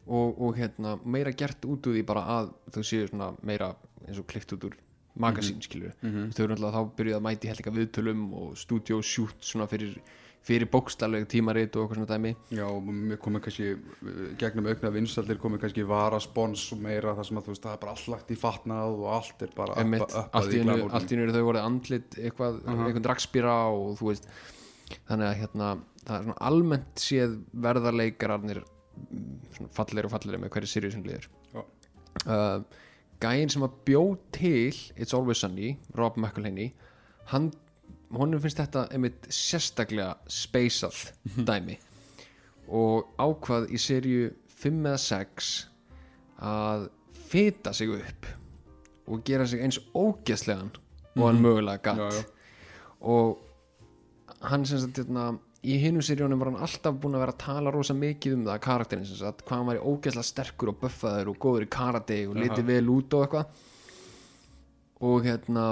og, og hérna, meira gert út úr því bara að þau séu meira eins og klikt út úr magasín Mhm. þau eru alltaf þá byrjuð að mæti hellinga viðtölum og studio shoot svona fyrir, fyrir bókstalleg tímarit og eitthvað svona dæmi. Já, komið kannski uh, gegnum aukna vinsallir komið kannski varaspons og meira það sem að þú veist það er bara allt lagt í fatnað og allt er bara Einmitt, uppað allt í einu eru þau voru andlit eitthvað, einhvern dragspýra og þú veist þannig að hérna það er svona almennt séð verða leikararnir mm, svona fallegri og fallegri með hverju sirju sem líður. Já. uh, gæinn sem að bjó til It's Always Sunny, Rob McElhenney hann, honum finnst þetta einmitt sérstaklega speysað dæmi. Og ákvað í serju 5 eða 6 að fita sig upp og gera sig eins ógeðslegan og hann mögulega gatt og hann sem sagt hérna, í hinum seríunum var hann alltaf búinn að vera að tala rosa mikið um það karakterin sem sagt, hvað hann var ógeðslega sterkur og buffaður og góður í karate og liti Aha. vel út og eitthvað. Og hérna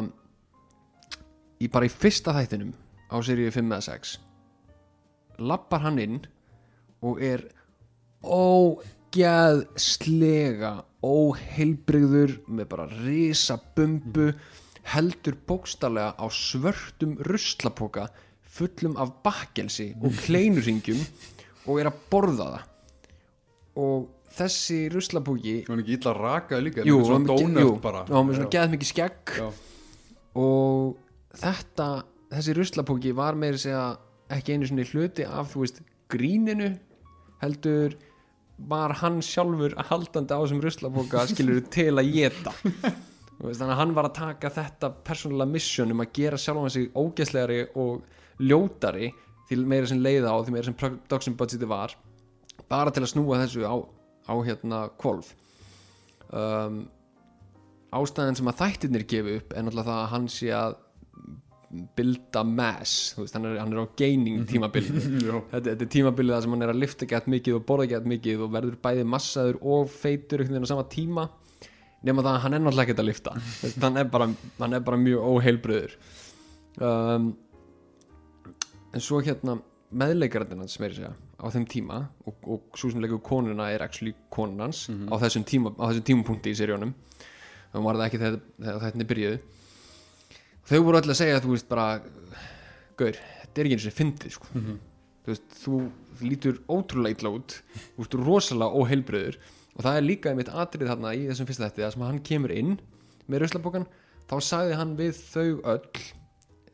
í bara í fyrsta þættinum á seríu 5 eða 6 lappar hann inn og er ógeðslega óheilbrigður með bara risa bumbu heldur bókstarlega á svörtum ruslapoka fullum af bakkelsi og kleinurringjum og er að borða það. Og þessi ruslapóki Það var ekki illa rakaði líka jú, svona hann- og hann með svona geð mikið skegg Já. og þetta þessi ruslapóki var meira að segja ekki einu svona hluti af þú veist gríninu heldur var hann sjálfur haldandi á þessum ruslapóka skilur til að geta þannig að hann var að taka þetta persónulega mission um að gera sjálfan sig ógeðslegari og ljótari til meira sem leiða á því meira sem production budgeti var bara til að snúa þessu á, á hérna kvolf um, ástæðan sem að þættirnir gefi upp er náttúrulega það að hann sé að bilda mass þú veist, hann, er, hann er á gaining tímabilinu. Já. þetta, þetta er tímabilið sem hann er að lifta gett mikið og borða gett mikið og verður bæði massaður og feitur einhvern veginn á sama tíma nema það að hann er náttúrulega ekkert að lifta. Veist, hann, er bara, hann er bara mjög óheilbröður um, en svo hérna meðleikarinn hans meiri segja á þeim tíma og, og svo sem leikur konuna er actually konun hans þessum, tíma, á þessum tímapunkti í seríunum. Þannig var það ekki þegar, þetta byrjuðu þau voru öll að segja þú veist bara gaur, þetta er ekki eins og fyndið sko. þú veist, þú lítur ótrúlega illa út þú veist, rosalega óheilbröður og það er líka einmitt atrið þarna í þessum fyrsta þetta það sem hann kemur inn með ruslabokan þá sagði hann við þau öll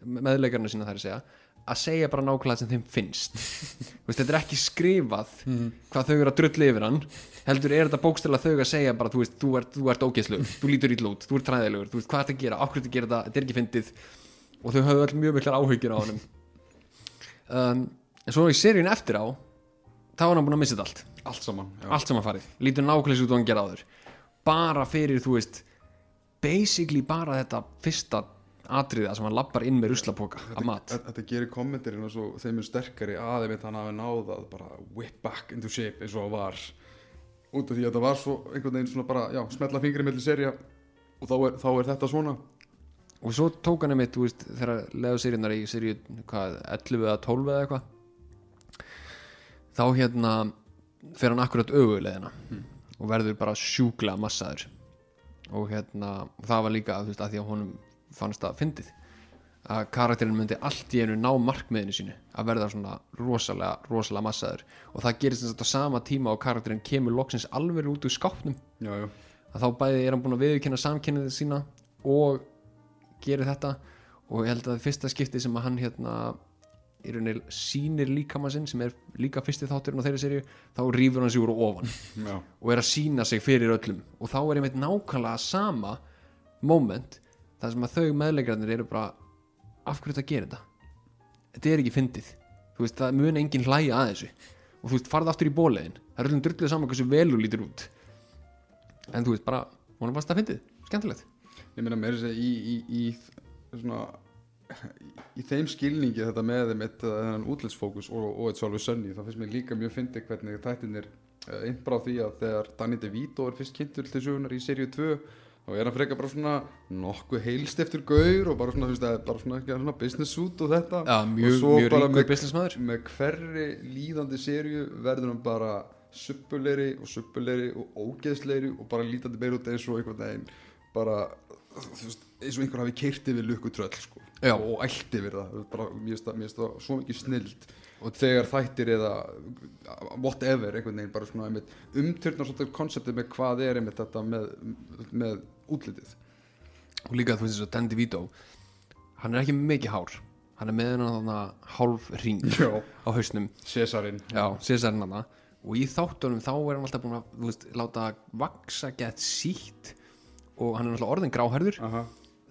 meðleikarna sína þær að segja að segja bara nákvæmlega sem þeim finnst. Þú veist, þetta er ekki skrifað hvað þau eru að drulli yfir hann heldur er þetta bókstæla þau að segja bara þú veist, þú ert, þú ert ógeðslug, þú lítur ítla út þú ert træðilegur, þú veist hvað að gera, ákveð að gera þetta þetta er ekki fyndið. Og þau höfðu öll mjög miklar áhyggjur á honum. Um, en svo í seríun eftir á þá er hann búin að missa þetta allt. Allt saman allt saman farið, lítur nákvæmlega út og hann gera áður. Bara fyrir, þú veist basically bara þetta fyrsta atriða sem hann lappar inn með ruslapoka af mat. Þetta, gerir kommentirinn og svo þeim er sterkari að einmitt hann hafi náðað bara whip back into shape eins og það var. Út af því að það var svo einhvern veginn svona bara, já, smetla fingri mellir serja og þá er, þá er þetta svona. Og svo tók hann einmitt, þú veist, þegar leðu seríunar í seríu, hvað, 11 eða 12 eða eitthvað þá hérna fer hann akkurat augulegina og verður bara sjúklega massaður. Og hérna það var líka, þú veist, að því að honum fannst það fyndið að karakterinn myndi allt í einu ná markmiðinu sínu að verða svona rosalega, rosalega massaður. Og það gerist þess að á sama tíma og karakterinn kemur loksins alveg út úr skápnum. Já, já, að þá bæði er hann búin að viðurkenna samkynnið sína og gerir þetta. Og ég held að það fyrsta skipti sem að hann hérna í rauninni sýnir líkamann sinn sem er líka fyrsti þátturinn á þeirri serju þá rýfur hann sig úr á ofan. Já, og er að sína sig fyrir öllum. Og þá er einmitt nákvæmlega sama moment þar sem að þau meðleikarnir eru bara af hverju þetta gerir þetta? Þetta er ekki fyndið. Þú veist það mun enginn hlæja að þessu. Og þú veist farð aftur í bóliðin það er öllum drullið saman hversu vel þú lítur út. En þú veist bara hún er fast að fyndið. Skemmtilegt. Ég meina mér að í, í, í svona í þeim skilningi þetta með einmitt uh, þennan útlitsfókus og, og eitt sjálfur sönni þá finnst mér líka mjög fyndið hvernig þættinir uh, innbrá því að þegar Danny DeVito er fyrst kynntur til sögunar í seríu 2 þá er hann frekar bara svona nokkuð heilst eftir gaur og bara svona, þú veist, það er bara svona, svona business suit og þetta. Já, mjög, og svo mjög bara með, með hverri líðandi serju verður hann bara suppulegri og suppulegri og ógeðslegri og bara lítandi meir út eins og einhvern veginn bara þú veist, eins og einhver hafi keirti við lukku tröll sko, Já. og ælti við það. Bara, mér finnst það svo mikið snild og þegar þættir eða whatever einhvern veginn bara svona einmitt, umturnar svolítið konseptið með hvað er einmitt þetta með, með útlitið. Og líka þú veist þess að Dan DeVito hann er ekki mikið hár. Hann er með hennar þarna hálf ring Já. á hausnum. Césarinn og í þáttunum þá er hann alltaf búin að veist, láta vaksa gett sítt. Og hann er alltaf orðin gráherður Aha.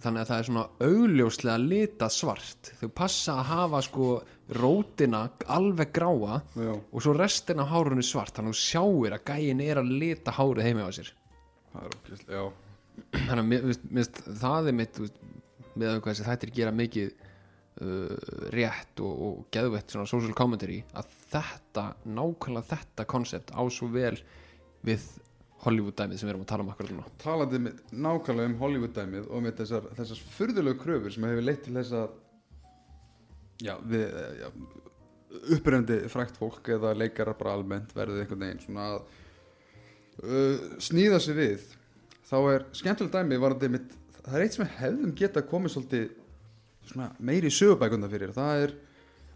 þannig að það er svona augljóslega litað svart. Þau passa að hafa sko rótina alveg gráa Já, og svo restin af hárunni svart. Þannig að sjáir að gæin er að lita hárið heimi á sér. Það er já. Þannig að mér mér finnst það er mitt með að þessi þættir gera mikið uh, rétt og, og geðvett svona social commentary að þetta, nákvæmlega þetta koncept á svo vel við Hollywood dæmið sem við erum að tala um akkurat núna. Talandi með, nákvæmlega um Hollywood dæmið og með þessar, þessar furðulegu kröfur sem hefur leitt til þess að já, við já, upprefndi frækt fólk eða leikarar bara almennt verðið einhvern veginn svona að uh, snýða sig við þá er skemmtileg dæmi varandi mitt, það er eitt sem hefðum geta komið svolítið svona meiri sögubækunda fyrir það er,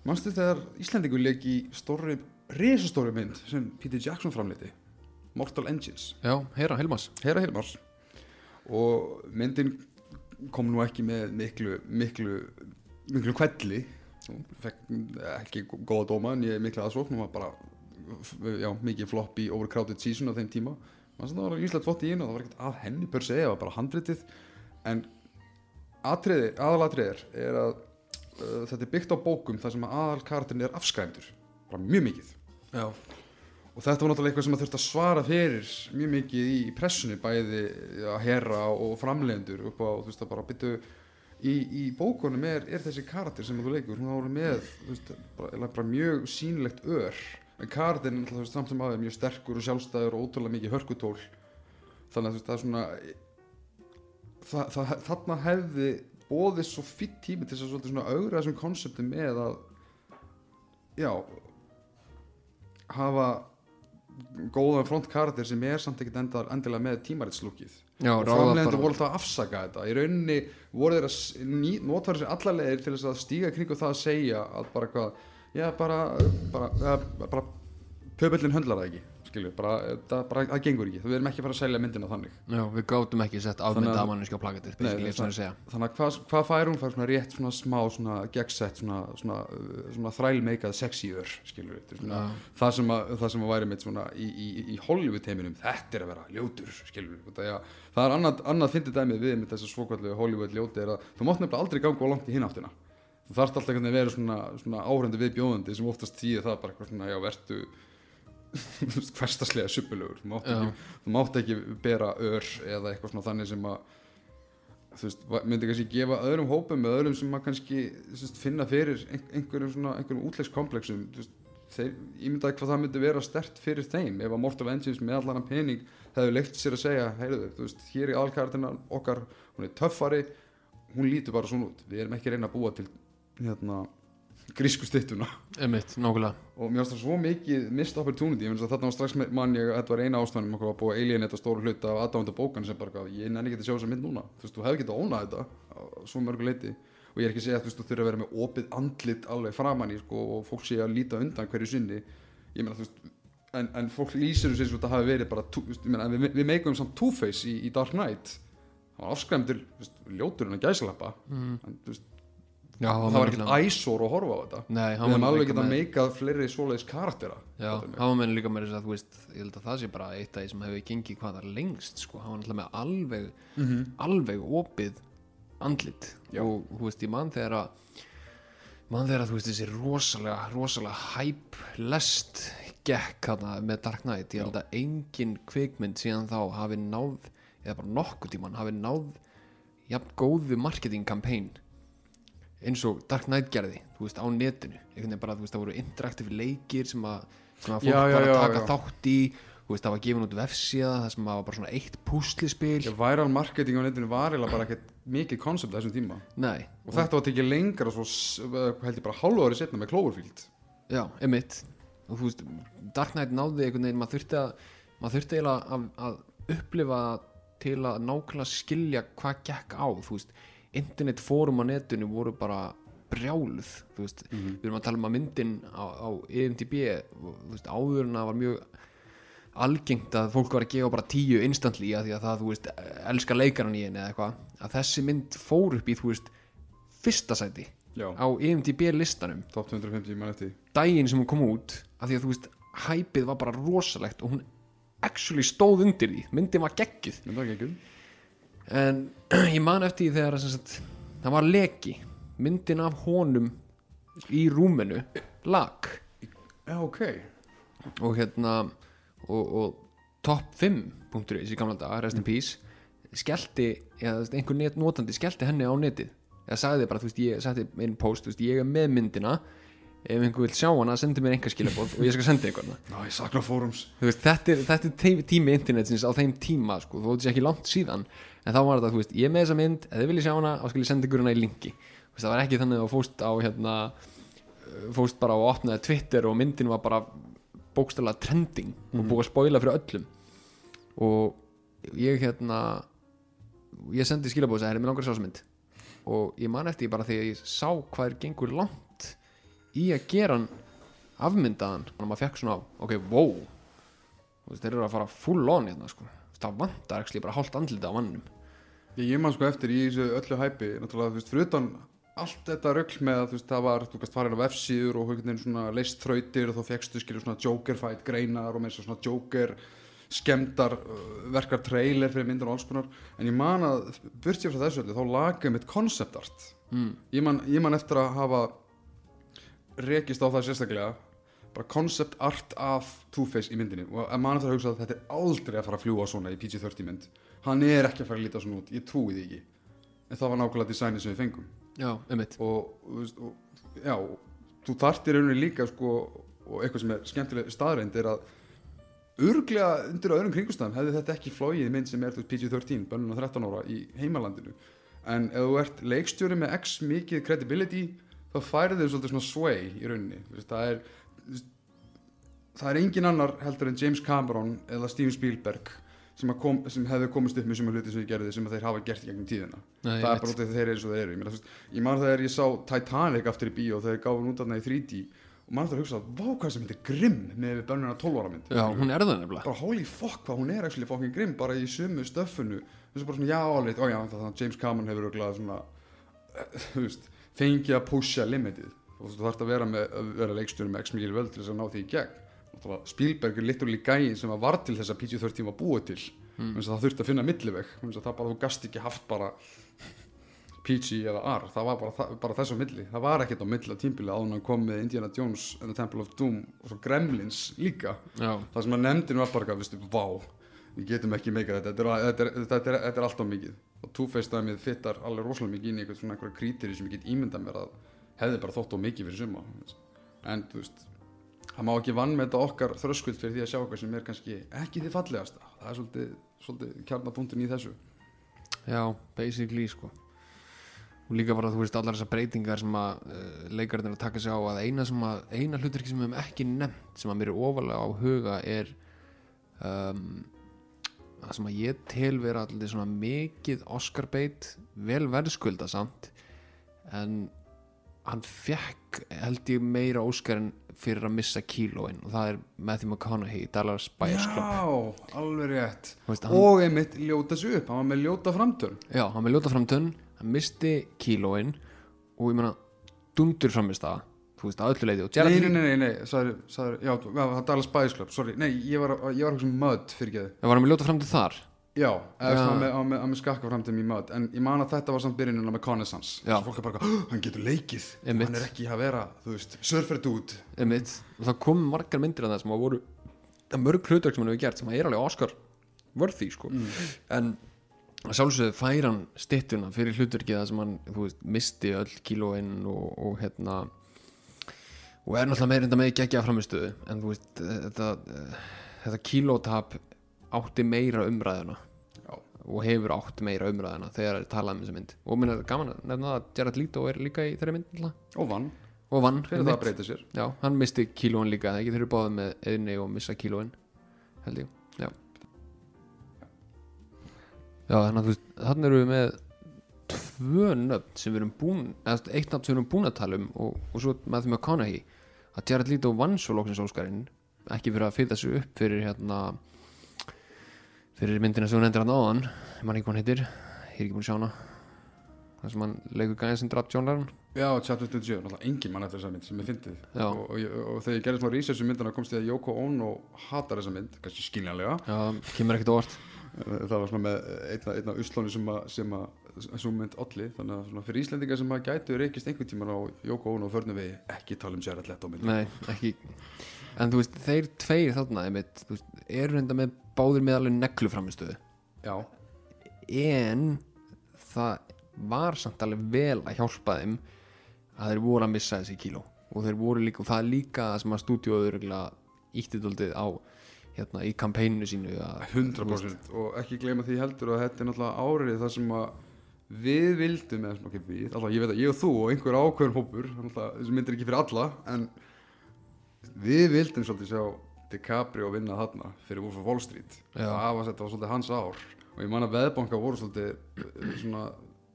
mannstu þegar Íslandingur leik í stóri, risastóri mynd sem Peter Jackson framleiti Mortal Engines. Já, heyra, Helmas Hera Hilmars. Og myndin kom nú ekki með miklu miklu, miklu kvelli fekk ekki góða dóma en ég mikla aðsókn hún var bara já, mikið flopp í overcrowded season á þeim tíma. Það var íslega flott í einu og það var ekkert að henni per se það var bara handritið. En atriði, aðalatriðir er að uh, þetta er byggt á bókum þar sem að aðalkartin er afskræmdur. Bara mjög mikið. Já, og þetta var náttúrulega eitthvað sem að þurfti að svara fyrir mjög mikið í pressunni bæði að herra og framlegendur upp á, þú veist, að bara byttu í, í bókunum er, er þessi karakter sem þú leikur, hún ára með veist, bara, bara mjög sýnilegt ör. En þú veist, samt sem aðeins mjög sterkur og sjálfstæður og ótrúlega mikið hörkutól. Þannig að veist, það er svona það, það, þarna hefði bóðið svo fýtt tími til þess að augra þessum konseptum með að já hafa góðan frontkarakter sem er samt ekkert enda, endilega með tímaritslúkið. Og bara voru alltaf að afsaka þetta. Í rauninni voru þeir að notfæra sér alla leiðir til þess að stíga kringu það að segja að bara hvað já bara, bara, bara, bara pöbellin höndlar það ekki skilju, bara, það, bara, það gengur ekki. Við erum ekki að fara að selja myndina þannig. Já, við gátum ekki afmynda að- af basically, það- svona að segja. þannig að hvað, hvað fær hún? Fær svona rétt svona smá svona gegnsett svona, svona, svona þrælmeikað sexy ör skilur við svona, Já. það, sem að, það sem að væri mitt svona í, í, í Hollywood heiminum. Þetta er að vera ljótur það, ja, það er annað, annað fyndið dæmið við með þess að svokvallu Hollywood ljóti er að þú mátt nefnilega aldrei ganga langt í hináttina þú þarft alltaf að vera svona, svona áhrendi við bjóðandi sem oftast þýðir það bara eitthvað svona já vertu hverstaslega suppulögur þú mátt, ekki, mátt ekki bera ör eða eitthvað svona þannig sem að þú veist, myndi kannski gefa öðrum hópum með öðrum sem að kannski veist, finna fyrir ein- einhverjum svona einhverjum útlegskomplexum þú veist, þeir, ég myndi að hvað það myndi vera stert fyrir þeim. Ef að Mortal Engines með allan pening hefur leikt sér að segja heyrðu, þú veist, hér er alkartina okkar hún er töffari, hún lítur bara svona út. Við erum ekki reyna að búa til hérna, grísku Einmitt, nákvæmlega. Og mér finnst það svo mikið missed opportunity. Ég finnst að þarna var strax með- man ég að þetta var eina ástæðan okkur að alien þetta stóru hluta af aðdáðanda bókan sem bara ég nenni ekki að sjá þessa mynd núna. Þú veist, þú hefði getað ónað þetta á svo mörgu leiti og ég er ekki að segja að þú veist, þú þurfa að vera með opið andlit alveg framan í sko, og fólk sé að líta undan hverju sinni. Ég meina þú veist en, en fólk lýsir þessu og þetta hafi verið bara tú- veist, meina, við, við meikum samt Two-Face í, í Dark Knight. Það var afskræmdur ljótur en að gæslappa mm. en, þú veist, Já, það var ekkert æsór að horfa á þetta. Nei, við hefum alveg líka getað með meikað fleiri svoleiðis karaktera Já, hann var með líka með þess að veist Ég held að það sé bara eitt af því sem hefur gengið hvað það lengst sko. Hann var alltaf með alveg alveg opið andlit. Já. og þú veist, ég mann þegar að mann þegar að þú veist þessi rosalega rosalega hæp lest gekk hana með Dark Knight. Ég held að engin kvikmynd síðan þá hafi náð, eða bara nokkuð tíman hafi náð jafn góðu marketing campaign eins og Dark Knight gerði, þú veist, á netinu. Einhvern veginn bara, þú veist, það voru interaktiv leikir sem að, sem að fólk Já, já, var að taka já. þátt í. Þú veist, það var gefin út vefsíða það sem að var bara svona eitt púslispil viral marketing á netinu var eiginlega bara ekkert mikið koncept þessum tíma. Nei, og þetta var tekið lengra svo eh, held ég bara hálfu ári setna með Cloverfield. Já, emitt og þú veist, Dark Knight náði einhvern veginn maður þurfti að maður þurfti eiginlega að, að upplifa til að nákvæmlega skilja hvað gekk á þú veist, internetfórum á netinu voru bara brjáluð þú veist, við erum að tala um að myndin á, á IMDb, þú veist, áður en það var mjög algengt að fólk var að gefa bara tíu instantly að því að það, þú veist, elska leikaran í henni eða eitthvað að þessi mynd fór upp í, þú veist, fyrsta sæti Já, á IMDb listanum. Top 250 mann eftir. Því. daginn sem hún kom út af því að þú veist, hæpið var bara rosalegt og hún actually stóð undir því. Myndin var geggjuð. Mynd það ekki en ég man eftir því þegar sagt, það var leki myndin af honum í rúminu lag Já, ok. Og hérna og, og top 5.is í gamla daga, rest in peace skellti, eða þú veist, einhver net notandi skellti henni á netið. Eða sagði bara, þú veist, ég setti einn post, þú veist, ég er með myndina ef einhver vil sjá hana, sendi mér einhver skilabóð og ég skal senda einhvern Já, ég sakna fórums. Veist, þetta er, þetta er tí- tími internetsins á þeim tíma, sko, þú veist ekki langt síðan en þá var þetta, þú veist, ég er með þessa mynd ef þið viljið sjá hana, þá skal ég senda ykkur hana í linki. Veist, það var ekki þannig að fóst á hérna, uh, fóst bara og opnaði Twitter og myndin var bara bókstælega trending og búið að spoila fyrir öllum. Og ég hérna ég sendi skilabóðs að herri, mér langar að sjá þessa mynd. Og ég man eftir bara því að ég sá hvað er gengur langt í að gera hann afmyndaðan. Að maður fekk svona, ok, wow. Þeir eru að fara full on hérna sko. Það vantar ekki bara hálft andlita á mannum Ég, ég man sko eftir í öllu hæpi náttúrulega, þú veist, fyrir utan allt þetta rögl með að þú veist, það var, þú veist, farin á F-síður og veginn svona leist þrautir og þá fegstu skilur svona Joker fight greinar og með svona Joker skemmtar uh, verkar trailer fyrir myndir og alls konar. En ég man að, burt ég frá þessu öllu, þá lagaði mitt concept art. Mm. ég man, ég man eftir að hafa rekist á það sérstaklega bara concept art af Two-Face í myndinni. Og að mann eftir að hugsa að þetta er aldrei að fara að fljúa svona í PG-30 mynd hann er ekki að fara að líta svona út, ég trúi því ekki. En það var nákvæmlega designið sem við fengum. Já, einmitt. Og, veist, og já, þú þarftir rauninni líka sko, og eitthvað sem er skemmtileg staðreind er að örglega undir öðrum kringustæðum hefði þetta ekki flóið mynd sem er þú veist, PG-13, bönnun og 13 ára í heimalandinu. En ef þú ert leikstjóri með x mikið credibility þá færið þau svolítið svona sway í rauninni. Það er það er engin annar heldur en James Cameron eða Steven Spielberg sem, að kom, sem hefði komist upp með sem hluti sem ég gerði sem að þeir hafa gert í gegnum tíðina. Nei, það er bara út af því að þeir eru eins og þeir eru. Ég, meina, veist, ég man þegar ég sá Titanic aftur í bíó þegar ég gáði hún út af hana í 3D og man það að hugsa að vá hvað sem þetta er grimm með við bönnuna 12 ára mynd. Já, hún er það nefnilega. Bara holy fuck hvað hún er actually fucking grimm bara í sumu stöffunu þessu bara svona já alveg, ó já það er James Cameron hefur örugglega svona eh, þú veist, fengið að pusha limitið. Og þú þarfst að vera með að vera leikstjóri með x mikil völd til þess að ná því í gegn Spielberg er literally gæin sem var til þess að PG-13 var búið til. Mm. það þurfti að finna milliveg. Það bara þú gast ekki haft bara PG eða R. Það var bara, bara þess á milli. Það var ekkert á milli á tímbili að hann kom með Indiana Jones and the Temple of Doom og svo Gremlins líka. Já, það sem að nefndin var bara viðstu, vá, við getum ekki meika þetta. Þetta er, þetta er, þetta er, er alltaf mikið. Og Two-Face dæmið fittar alveg rosalega mikið inn í einhverja krítiri sem ég get ímyndað mér að hefði bara þótt á mikið fyrir suma. En þú veist það má ekki vann með þetta okkar þröskuld fyrir því að sjá eitthvað sem er kannski ekki því fallegasta. Það er svolítið, svolítið kjarnapunktin í þessu. Já, basically sko. Og líka bara þú veist allar þessar breytingar sem að uh, leikarinn er að taka sig á að eina, að, eina hlutverki sem við hefum ekki nefnt sem að mér er ofalega á huga er um, það sem að ég tel vera allir svona mikið Oscar bait vel verðskulda samt en hann fekk held ég meira Óskarinn fyrir að missa kílóin og það er Matthew McConaughey í Dallas Buyers Club. Já, alveg rétt. Veist, hann, og einmitt ljóta sig upp, hann var með ljóta framtörn já, hann með ljóta framtönn hann misti kílóin og ég meina dundur framist það þú veist að öllu leiti og Nei, nei, nei, nei, nei, sagði, sagði, já, já, það er Dallas Buyers Club, sorry, nei, ég var, ég var eitthvað sem mödd fyrir geði það var hann með ljóta framtönn þar Já, eða svona á með, með skakka framtíðum í mödd En ég man að þetta var samt byrjunina með Connaissance Já. Svo fólk er bara, "Hå, hann getur leikið. Einmitt. Hann er ekki að vera, þú veist, surfer út. Einmitt, og það kom margar myndir af það sem að voru er mörg hlutverk sem hann hefur gert sem að er alveg Oscar worthy sko. En að sjálfsögðu fær hann stittuna fyrir hlutverkið það sem hann þú veist, misti öll kílóin og, og hérna og er náttúrulega meira enda með geggja framistöðu en þú veist þetta, þetta kílótap átti meira umræðuna. Já, og hefur átt meira umræðuna þegar það er talað um þessa mynd. Og minna gaman að nefna að Jared Leto er líka í þeirri mynd og vann, og vann fyrir það að breyta sér. Já, hann misti kílóin líka þeir eru báðið með eðni og missa kílóin held ég, já. Já, þannig að þannig erum við með tvö nöfn sem við erum búin eða eitt nöfn sem við erum búin að tala um og, og svo með því með Conaughey að Jared Leto vann svo lóksins Óskarinn ekki fyrir að fyrta sig upp fyrir hérna fyrir myndina sem hún endur hann áðan ég man ekki hvað hann heitir, ég er ekki búin að sjá hana. Það sem hann leikur gæðin sem draf John Lennon Já, chapter 27, náttúrulega engin mann eftir þessa mynd sem ég fyndið og, og, og þegar ég gerði svona research um myndina komst ég að Yoko Ono hatar þessa mynd, kannski skiljanlega. Já, kemur ekkert óvart. Það var svona með einna, einna uslónu sem að, sem að sem mynd olli, þannig að svona fyrir Íslendinga sem að gætu reykist einhvern tíman á Yoko Ono og förnum við ekki tala um Jared Leto mynd Nei, ekki En þú veist, þeir tveir þarna einmitt, þú veist, eru reynda með báðir með alveg neglu framistöðu Já, En það var samt alveg vel að hjálpa þeim að þeir voru að missa þessi kíló. Og þeir voru líka, og það er líka það sem að stúdíóður íttidóldið á hérna í kampæninu sínu að, 100% og ekki gleyma því heldur að þetta er náttúrulega árið þar sem að við vildum eða ok við, alltaf ég veit að ég og þú og einhver ákveðin hópur, náttúrulega þessi mynd er ekki fyrir alla en við vildum svolítið sjá DiCaprio vinna þarna fyrir Wolf of Wall Street. Það var, svolítið hans ár. Og ég man að veðbanka voru svolítið uh, svona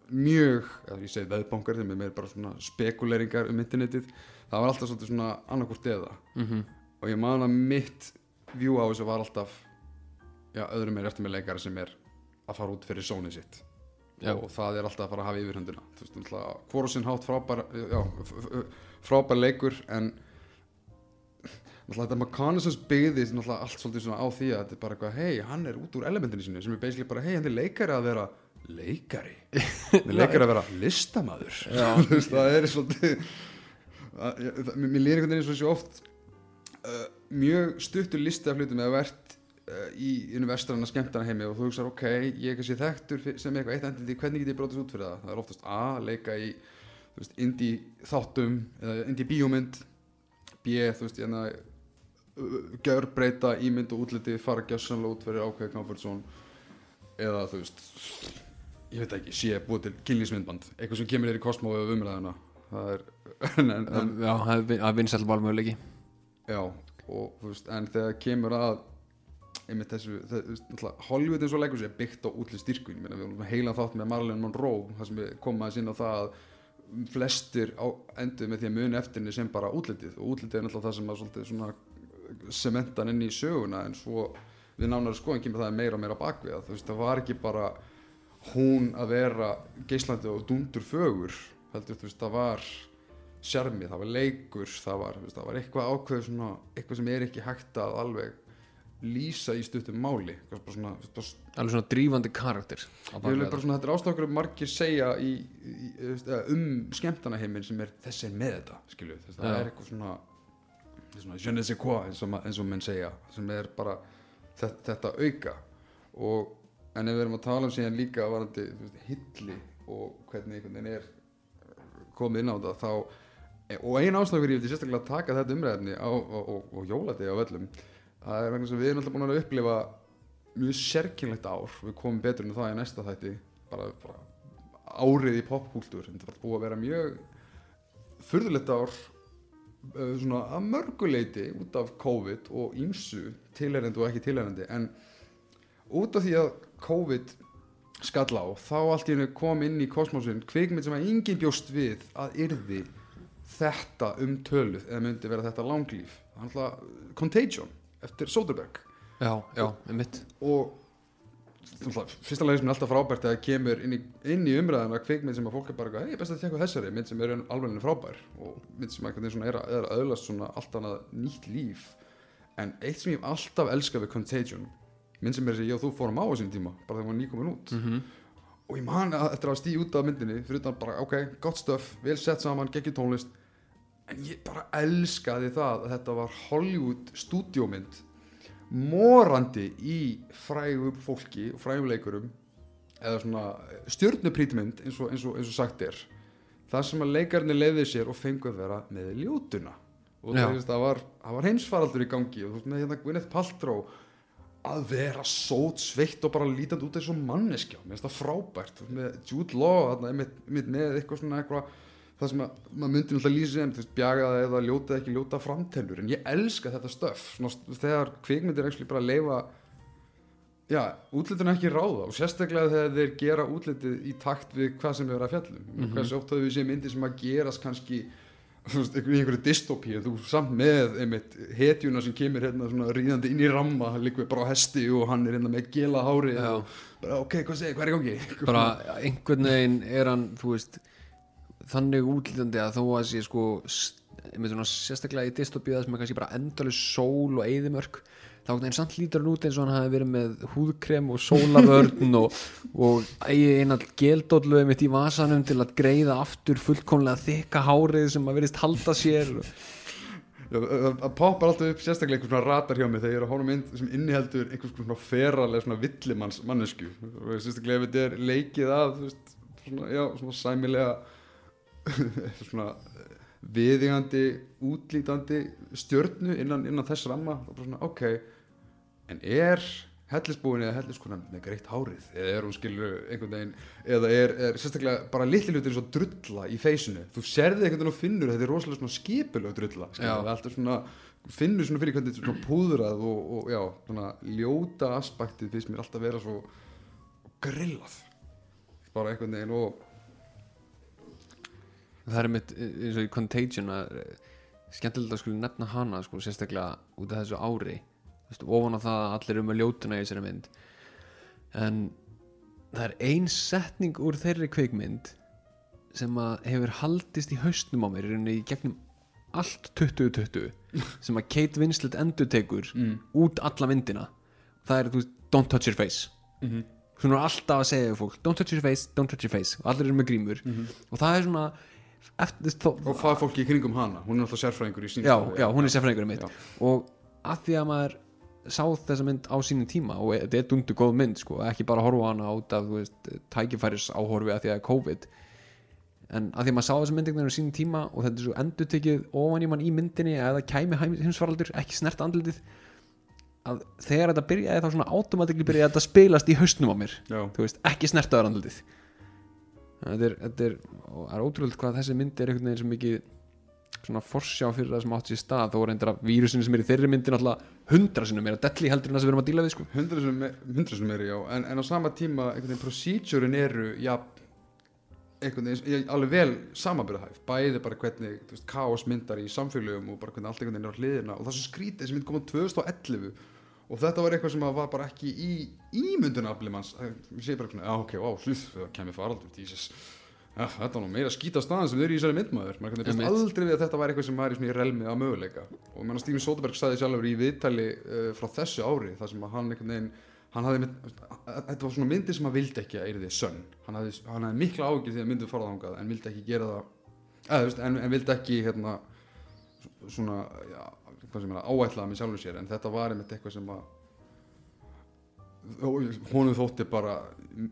mjög, ég segi veðbankar þeim er meir bara svona spekuleringar um internetið það var alltaf svolítið svona annarkvort eða. Mm og ég man að mitt view á þessu var alltaf já, öðrum er eftir með leikari sem er að fara út fyrir sónið sitt. Já. og það er alltaf að fara að hafa yfirhundina þú veist, náttúrulega, hvora sinn hátt frábær já, frábær leikur en þetta McConaughey's byggði náttúrulega allt svolítið svona á því að þetta er bara eitthvað hei, hann er út úr elementinu sínu sem er basically bara hei, hann er leikari að vera leikari. Hann er leikari að vera veist, það er svolítið að, ég, það, mér líður einhvern veginn svo svo oft uh, mjög stuttur listi af hlutum eða verðt uh, í einu vestranna skemmtana heimi og þú hugsar ok, ég er kannski þekktur sem eitthvað eitt endið hvernig get ég brótast út fyrir það? Það er oftast A, leika í veist, indie þáttum eða indie bíómynd B, þú veist, hérna gjör breyta ímynd og útliti fara gjössanlega út fyrir ákveð comfort zone. Eða þú veist ég veit ekki, sé búið til kynlýsmyndband eitthvað sem kemur þér í kosmó eða umræðuna. Það er en, en, en, Já, það vin- það er vinsæll valmöguleiki. Já, og þú veist, en þegar kemur að einmitt þessu, náttúrulega, Hollywood eins og leikur sér byggt á útlið styrkun. Við erum heila þátt með Marilyn Monroe þar sem við komum aðeins inn á það að flestir á, endur með því að muni eftir henni sem bara útlitið. Og útlitið er náttúrulega það sem að svolítið svona sementan inn í söguna en svo við nánar skoðum kemur það meira og meira bakvið þú veist, það var ekki bara hún að vera geislandi og dundur fögur heldur, þú veist, það var sjarmi, það var leikur það var, veist, það var eitthvað ákveð svona, eitthvað sem er ekki hægt að alveg lýsa í stuttum máli. Bara svona, Alveg svona drífandi karakter svona þetta er ástæður margir segja í, í, um skemmtanaheimin sem er þessi er með þetta skilju, þess, það Já. er eitthvað svona svona je ne sais quoi eins og, eins og menn segja sem er bara þetta, þetta auka. Og en ef við erum að tala um síðan líka varandi veist, hilli og hvernig einhvern veginn er komið inn á þetta þá og ein ástæður ég vildi sérstaklega taka þetta umræðinni og, jóladegi á völlum það er vegna sem við erum alltaf búin að upplifa mjög sérkynlegt ár. Við komum betur en það í næsta þætti bara, bara árið í popkúltúr. Þetta var búið að vera mjög furðulegt ár svona að mörguleiti út af COVID og ímsu tilherrendi og ekki tilherrendi en út af því að COVID skall á þá allt í hennu kom inn í kosmosin kvikmynd sem að enginn bjóst við að yrði þetta um töluð eða myndi vera þetta alltaf Contagion eftir Soderbergh. Já, já, mitt og fyrsta lagi sem er alltaf frábært að það kemur inn í, inn í umræðana kvikmynd sem að fólk er bara hei, best að tekja þessari mynd sem er alveg frábær. Og mynd sem að er, að, er að öðlast svona allt annað nýtt líf. En eitt sem ég alltaf elskað við Contagion mynd sem er þessi ég og þú fórum á sín tíma bara þegar hún nýkomin út. Mm og ég man að eftir að stíða út af myndinni fyrir utan bara ok, gott stöf, vel sett saman geggjum tónlist. En ég bara elskaði það að þetta var Hollywood stúdíómynd morandi í frægum fólki og frægum leikurum eða svona stjörnuprítmynd eins og, eins, og, eins og sagt er það sem að leikarnir leiði sér og fengu að vera með ljótuna. Og það, það, var, það var heimsfaraldur í gangi og þú veist með hérna Gwyneth Paltrow að vera sót sveitt og bara lítandi út eins og manneskja. Mér finnst það frábært. Með Jude Law einmitt með eitthvað svona eitthvað það sem að maður myndi náttúrulega lýsa sem þú veist, bjagaða eða ljóta eða ekki ljóta framtennur en ég elska þetta stöf. Þegar kvikmyndir actually bara leifa já, útlitinu ekki ráða og sérstaklega þegar þeir gera útlitið í takt við hvað sem við erum að fjallum. Mm -hmm. hversu oft höfum við sé myndir sem að gerast kannski þú veist, í einhverju dystopíu þú samt með einmitt hetjuna sem kemur hérna svona ríðandi inn í ramma líka bara á hesti og hann er hérna með gela hári og bara ok, hvað segir, hvað er í gangi? Bara einhvern veginn er hann, þú veist þannig útlítandi að þó að sé sko svona sérstaklega í dystopíða sem er kannski bara endalus sól og eyðimörk þá einhvern veginn samt lítur hann út eins og hann hafi verið með húðkrem og sólavörn og, og eigi eina geldóllu einmitt í vasanum til að greiða aftur fullkomlega þykka hárið sem að verðist halda sér. Það poppar alltaf upp sérstaklega einhvers svona ratar hjá mig þegar ég er að hóna mynd sem inniheldur einhvers svona feralega svona villimanns mannesku sérstaklega ef þetta er leikið að svona, já, svona sæmilega svona viðingandi, útlítandi stjörnu innan, innan þess ramma. Og bara svona, ok en er hellisbúin eða helliskonan með greitt hárið? Eða er hún skilur einhvern veginn eða er, er sérstaklega bara litli hlutir eins og drulla í feysinu? Þú serði einhvern veginn og finnur þetta er rosalega svona það er alltaf svona finnur svona fyrir hvernig þetta er svona púðrað og, og já, svona ljóta aspektið finnst mér alltaf vera svo grillað. Bara einhvern veginn og það er mitt eins og í Contagion að eh, skemmtilegt að skulle nefna hana sko, sérstaklega út af þessu ári. Veist, ofan á það að allir eru með ljótuna í þessari mynd. En það er ein setning úr þeirri kveikmynd sem að hefur haldist í haustnum á mér í gegnum allt 2020 sem að Kate Winslet endur tekur mm. út alla myndina. Það er, þú veist, don't touch your face. Mm -hmm. hún er alltaf að segja fólk don't touch your face, don't touch your face. Og allir eru með grímur. Og það er svona eftir, þó, og hvað er fólki í kringum hana. Hún er alltaf sérfræðingur í sín já, já, hún er sérfræðingurinn mitt Já. og að því að maður sá þessa mynd á sínum tíma og þetta er dundu góð mynd sko, ekki bara horfa hana át af tækifæris áhorfi að því að er COVID. En að því að maður sá þessa mynd einhvern veginn á sínum tíma og þetta er svo endur tekið ofan í mann í myndinni eða kæmi heimsfaraldur, ekki snert andlitið að þegar þetta byrjaði þá svona automatikli byrjaði þetta spilast í haustnum á mér. Veist, ekki snertaður andlitið þetta er, þetta er, er ótrúlega hvað þessi mynd er einhvern veginn sem mikið svona forsjá fyrir það sem átt sér stað. Þó reyndir að vírusinu sem er í þeirri myndin alltaf hundra sinni meira delli heldur en það sem við erum að díla við sko. hundra sem, hundra sem er já. En, en á sama tíma einhvern veginn procedurein eru já, einhvern veginn alveg vel samanbyrðahæf bæði bara hvernig þú veist, kaos myndar í samfélögum og bara hvernig allt einhvern veginn er á hliðina. Og það svo skrítið þessi mynd kom á 2011 og þetta var eitthvað sem var bara ekki í ímyndunafli manns. Ég sé bara, já ok, á, sluð, það kemur faraldur. Ja, þetta var nú meira skýta staðan sem þau eru í þessari myndmaður. Maður kannski aldrei við að þetta var eitthvað sem var í svona í relmi að möguleika. Og menn að Steven Soderbergh sagði sjálfur í viðtali uh, frá þessu ári þar sem hann einhvern veginn hann hafði, þetta var svona myndi sem hann vildi ekki að yrði sönn. Hann hafði, hann hafði mikla ágjur því að myndið fara þangað en vildi ekki gera það eða, en, en vildi ekki hérna, svona já, hvað sem er að áætlaða með sjálfur sér en þetta var einmitt eitthvað sem að honum þótti bara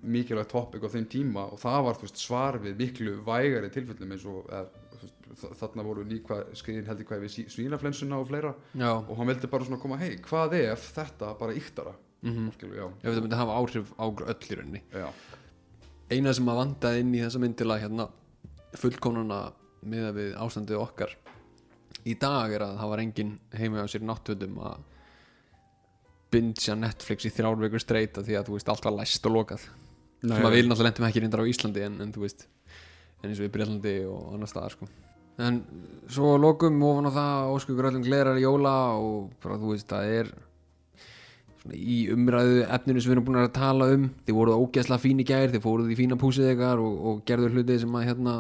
mikilvægt topic á þeim tíma og það var veist, svar við miklu vægari tilfellum eins og þa- þarna voru líka skriðin heldur hvað við svínaflensuna og fleira já, og hann vildi bara svona koma hei, hvað ef þetta bara yktara? Mm Skilu, já, ef þetta myndi hafa áhrif á öll í rauninni. Já, eina sem að vandaði inn í þessa mynd til að hérna fullkomnuna miða við ástandið okkar í dag er að það var engin heima á sér náttúndum að bingja Netflix í þrjár vikur streyta því að þú veist allt var læst og lokað. Sem að við náttúrulega lendum ekki reyndar á Íslandi en, en þú veist en eins og í Breitlandi og annar staðar sko. En svo að lokum ofan á það óskugur öllum glerar jóla og bara þú veist það er svona í umræðu efninu sem við erum búin að tala um. Þið voruð ógeðslega fín í gær þið fóruð í fína púsið ykkar og, og gerður hluti sem að hérna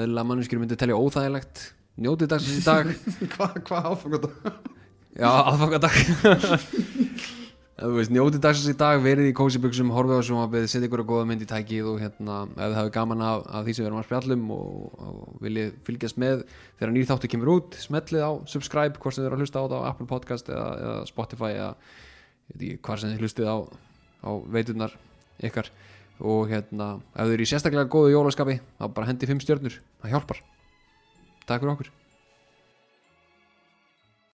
eðla manneskjur myndi telja óþægilegt njótið dagsins í dag. Hvað hva áfangat Já, aðfangadag njótið dagsins í dag verið í kósibuxum, horfið á sjónvapið setja ykkur að góða mynd í tækið og hérna ef þið hafið gaman af, af því sem við erum að spjallum og, og viljið fylgjast með þegar nýr þáttu kemur út, smellið á subscribe, hvort sem þið eru að hlusta á það á Apple Podcast eða, eða Spotify eða hvað sem þið hlustið á á veiturnar ykkar. Og hérna, ef þið eru í sérstaklega góðu jólaskapi þá bara hendi fimm stjörnur, það hjálpar Takk fyrir okkur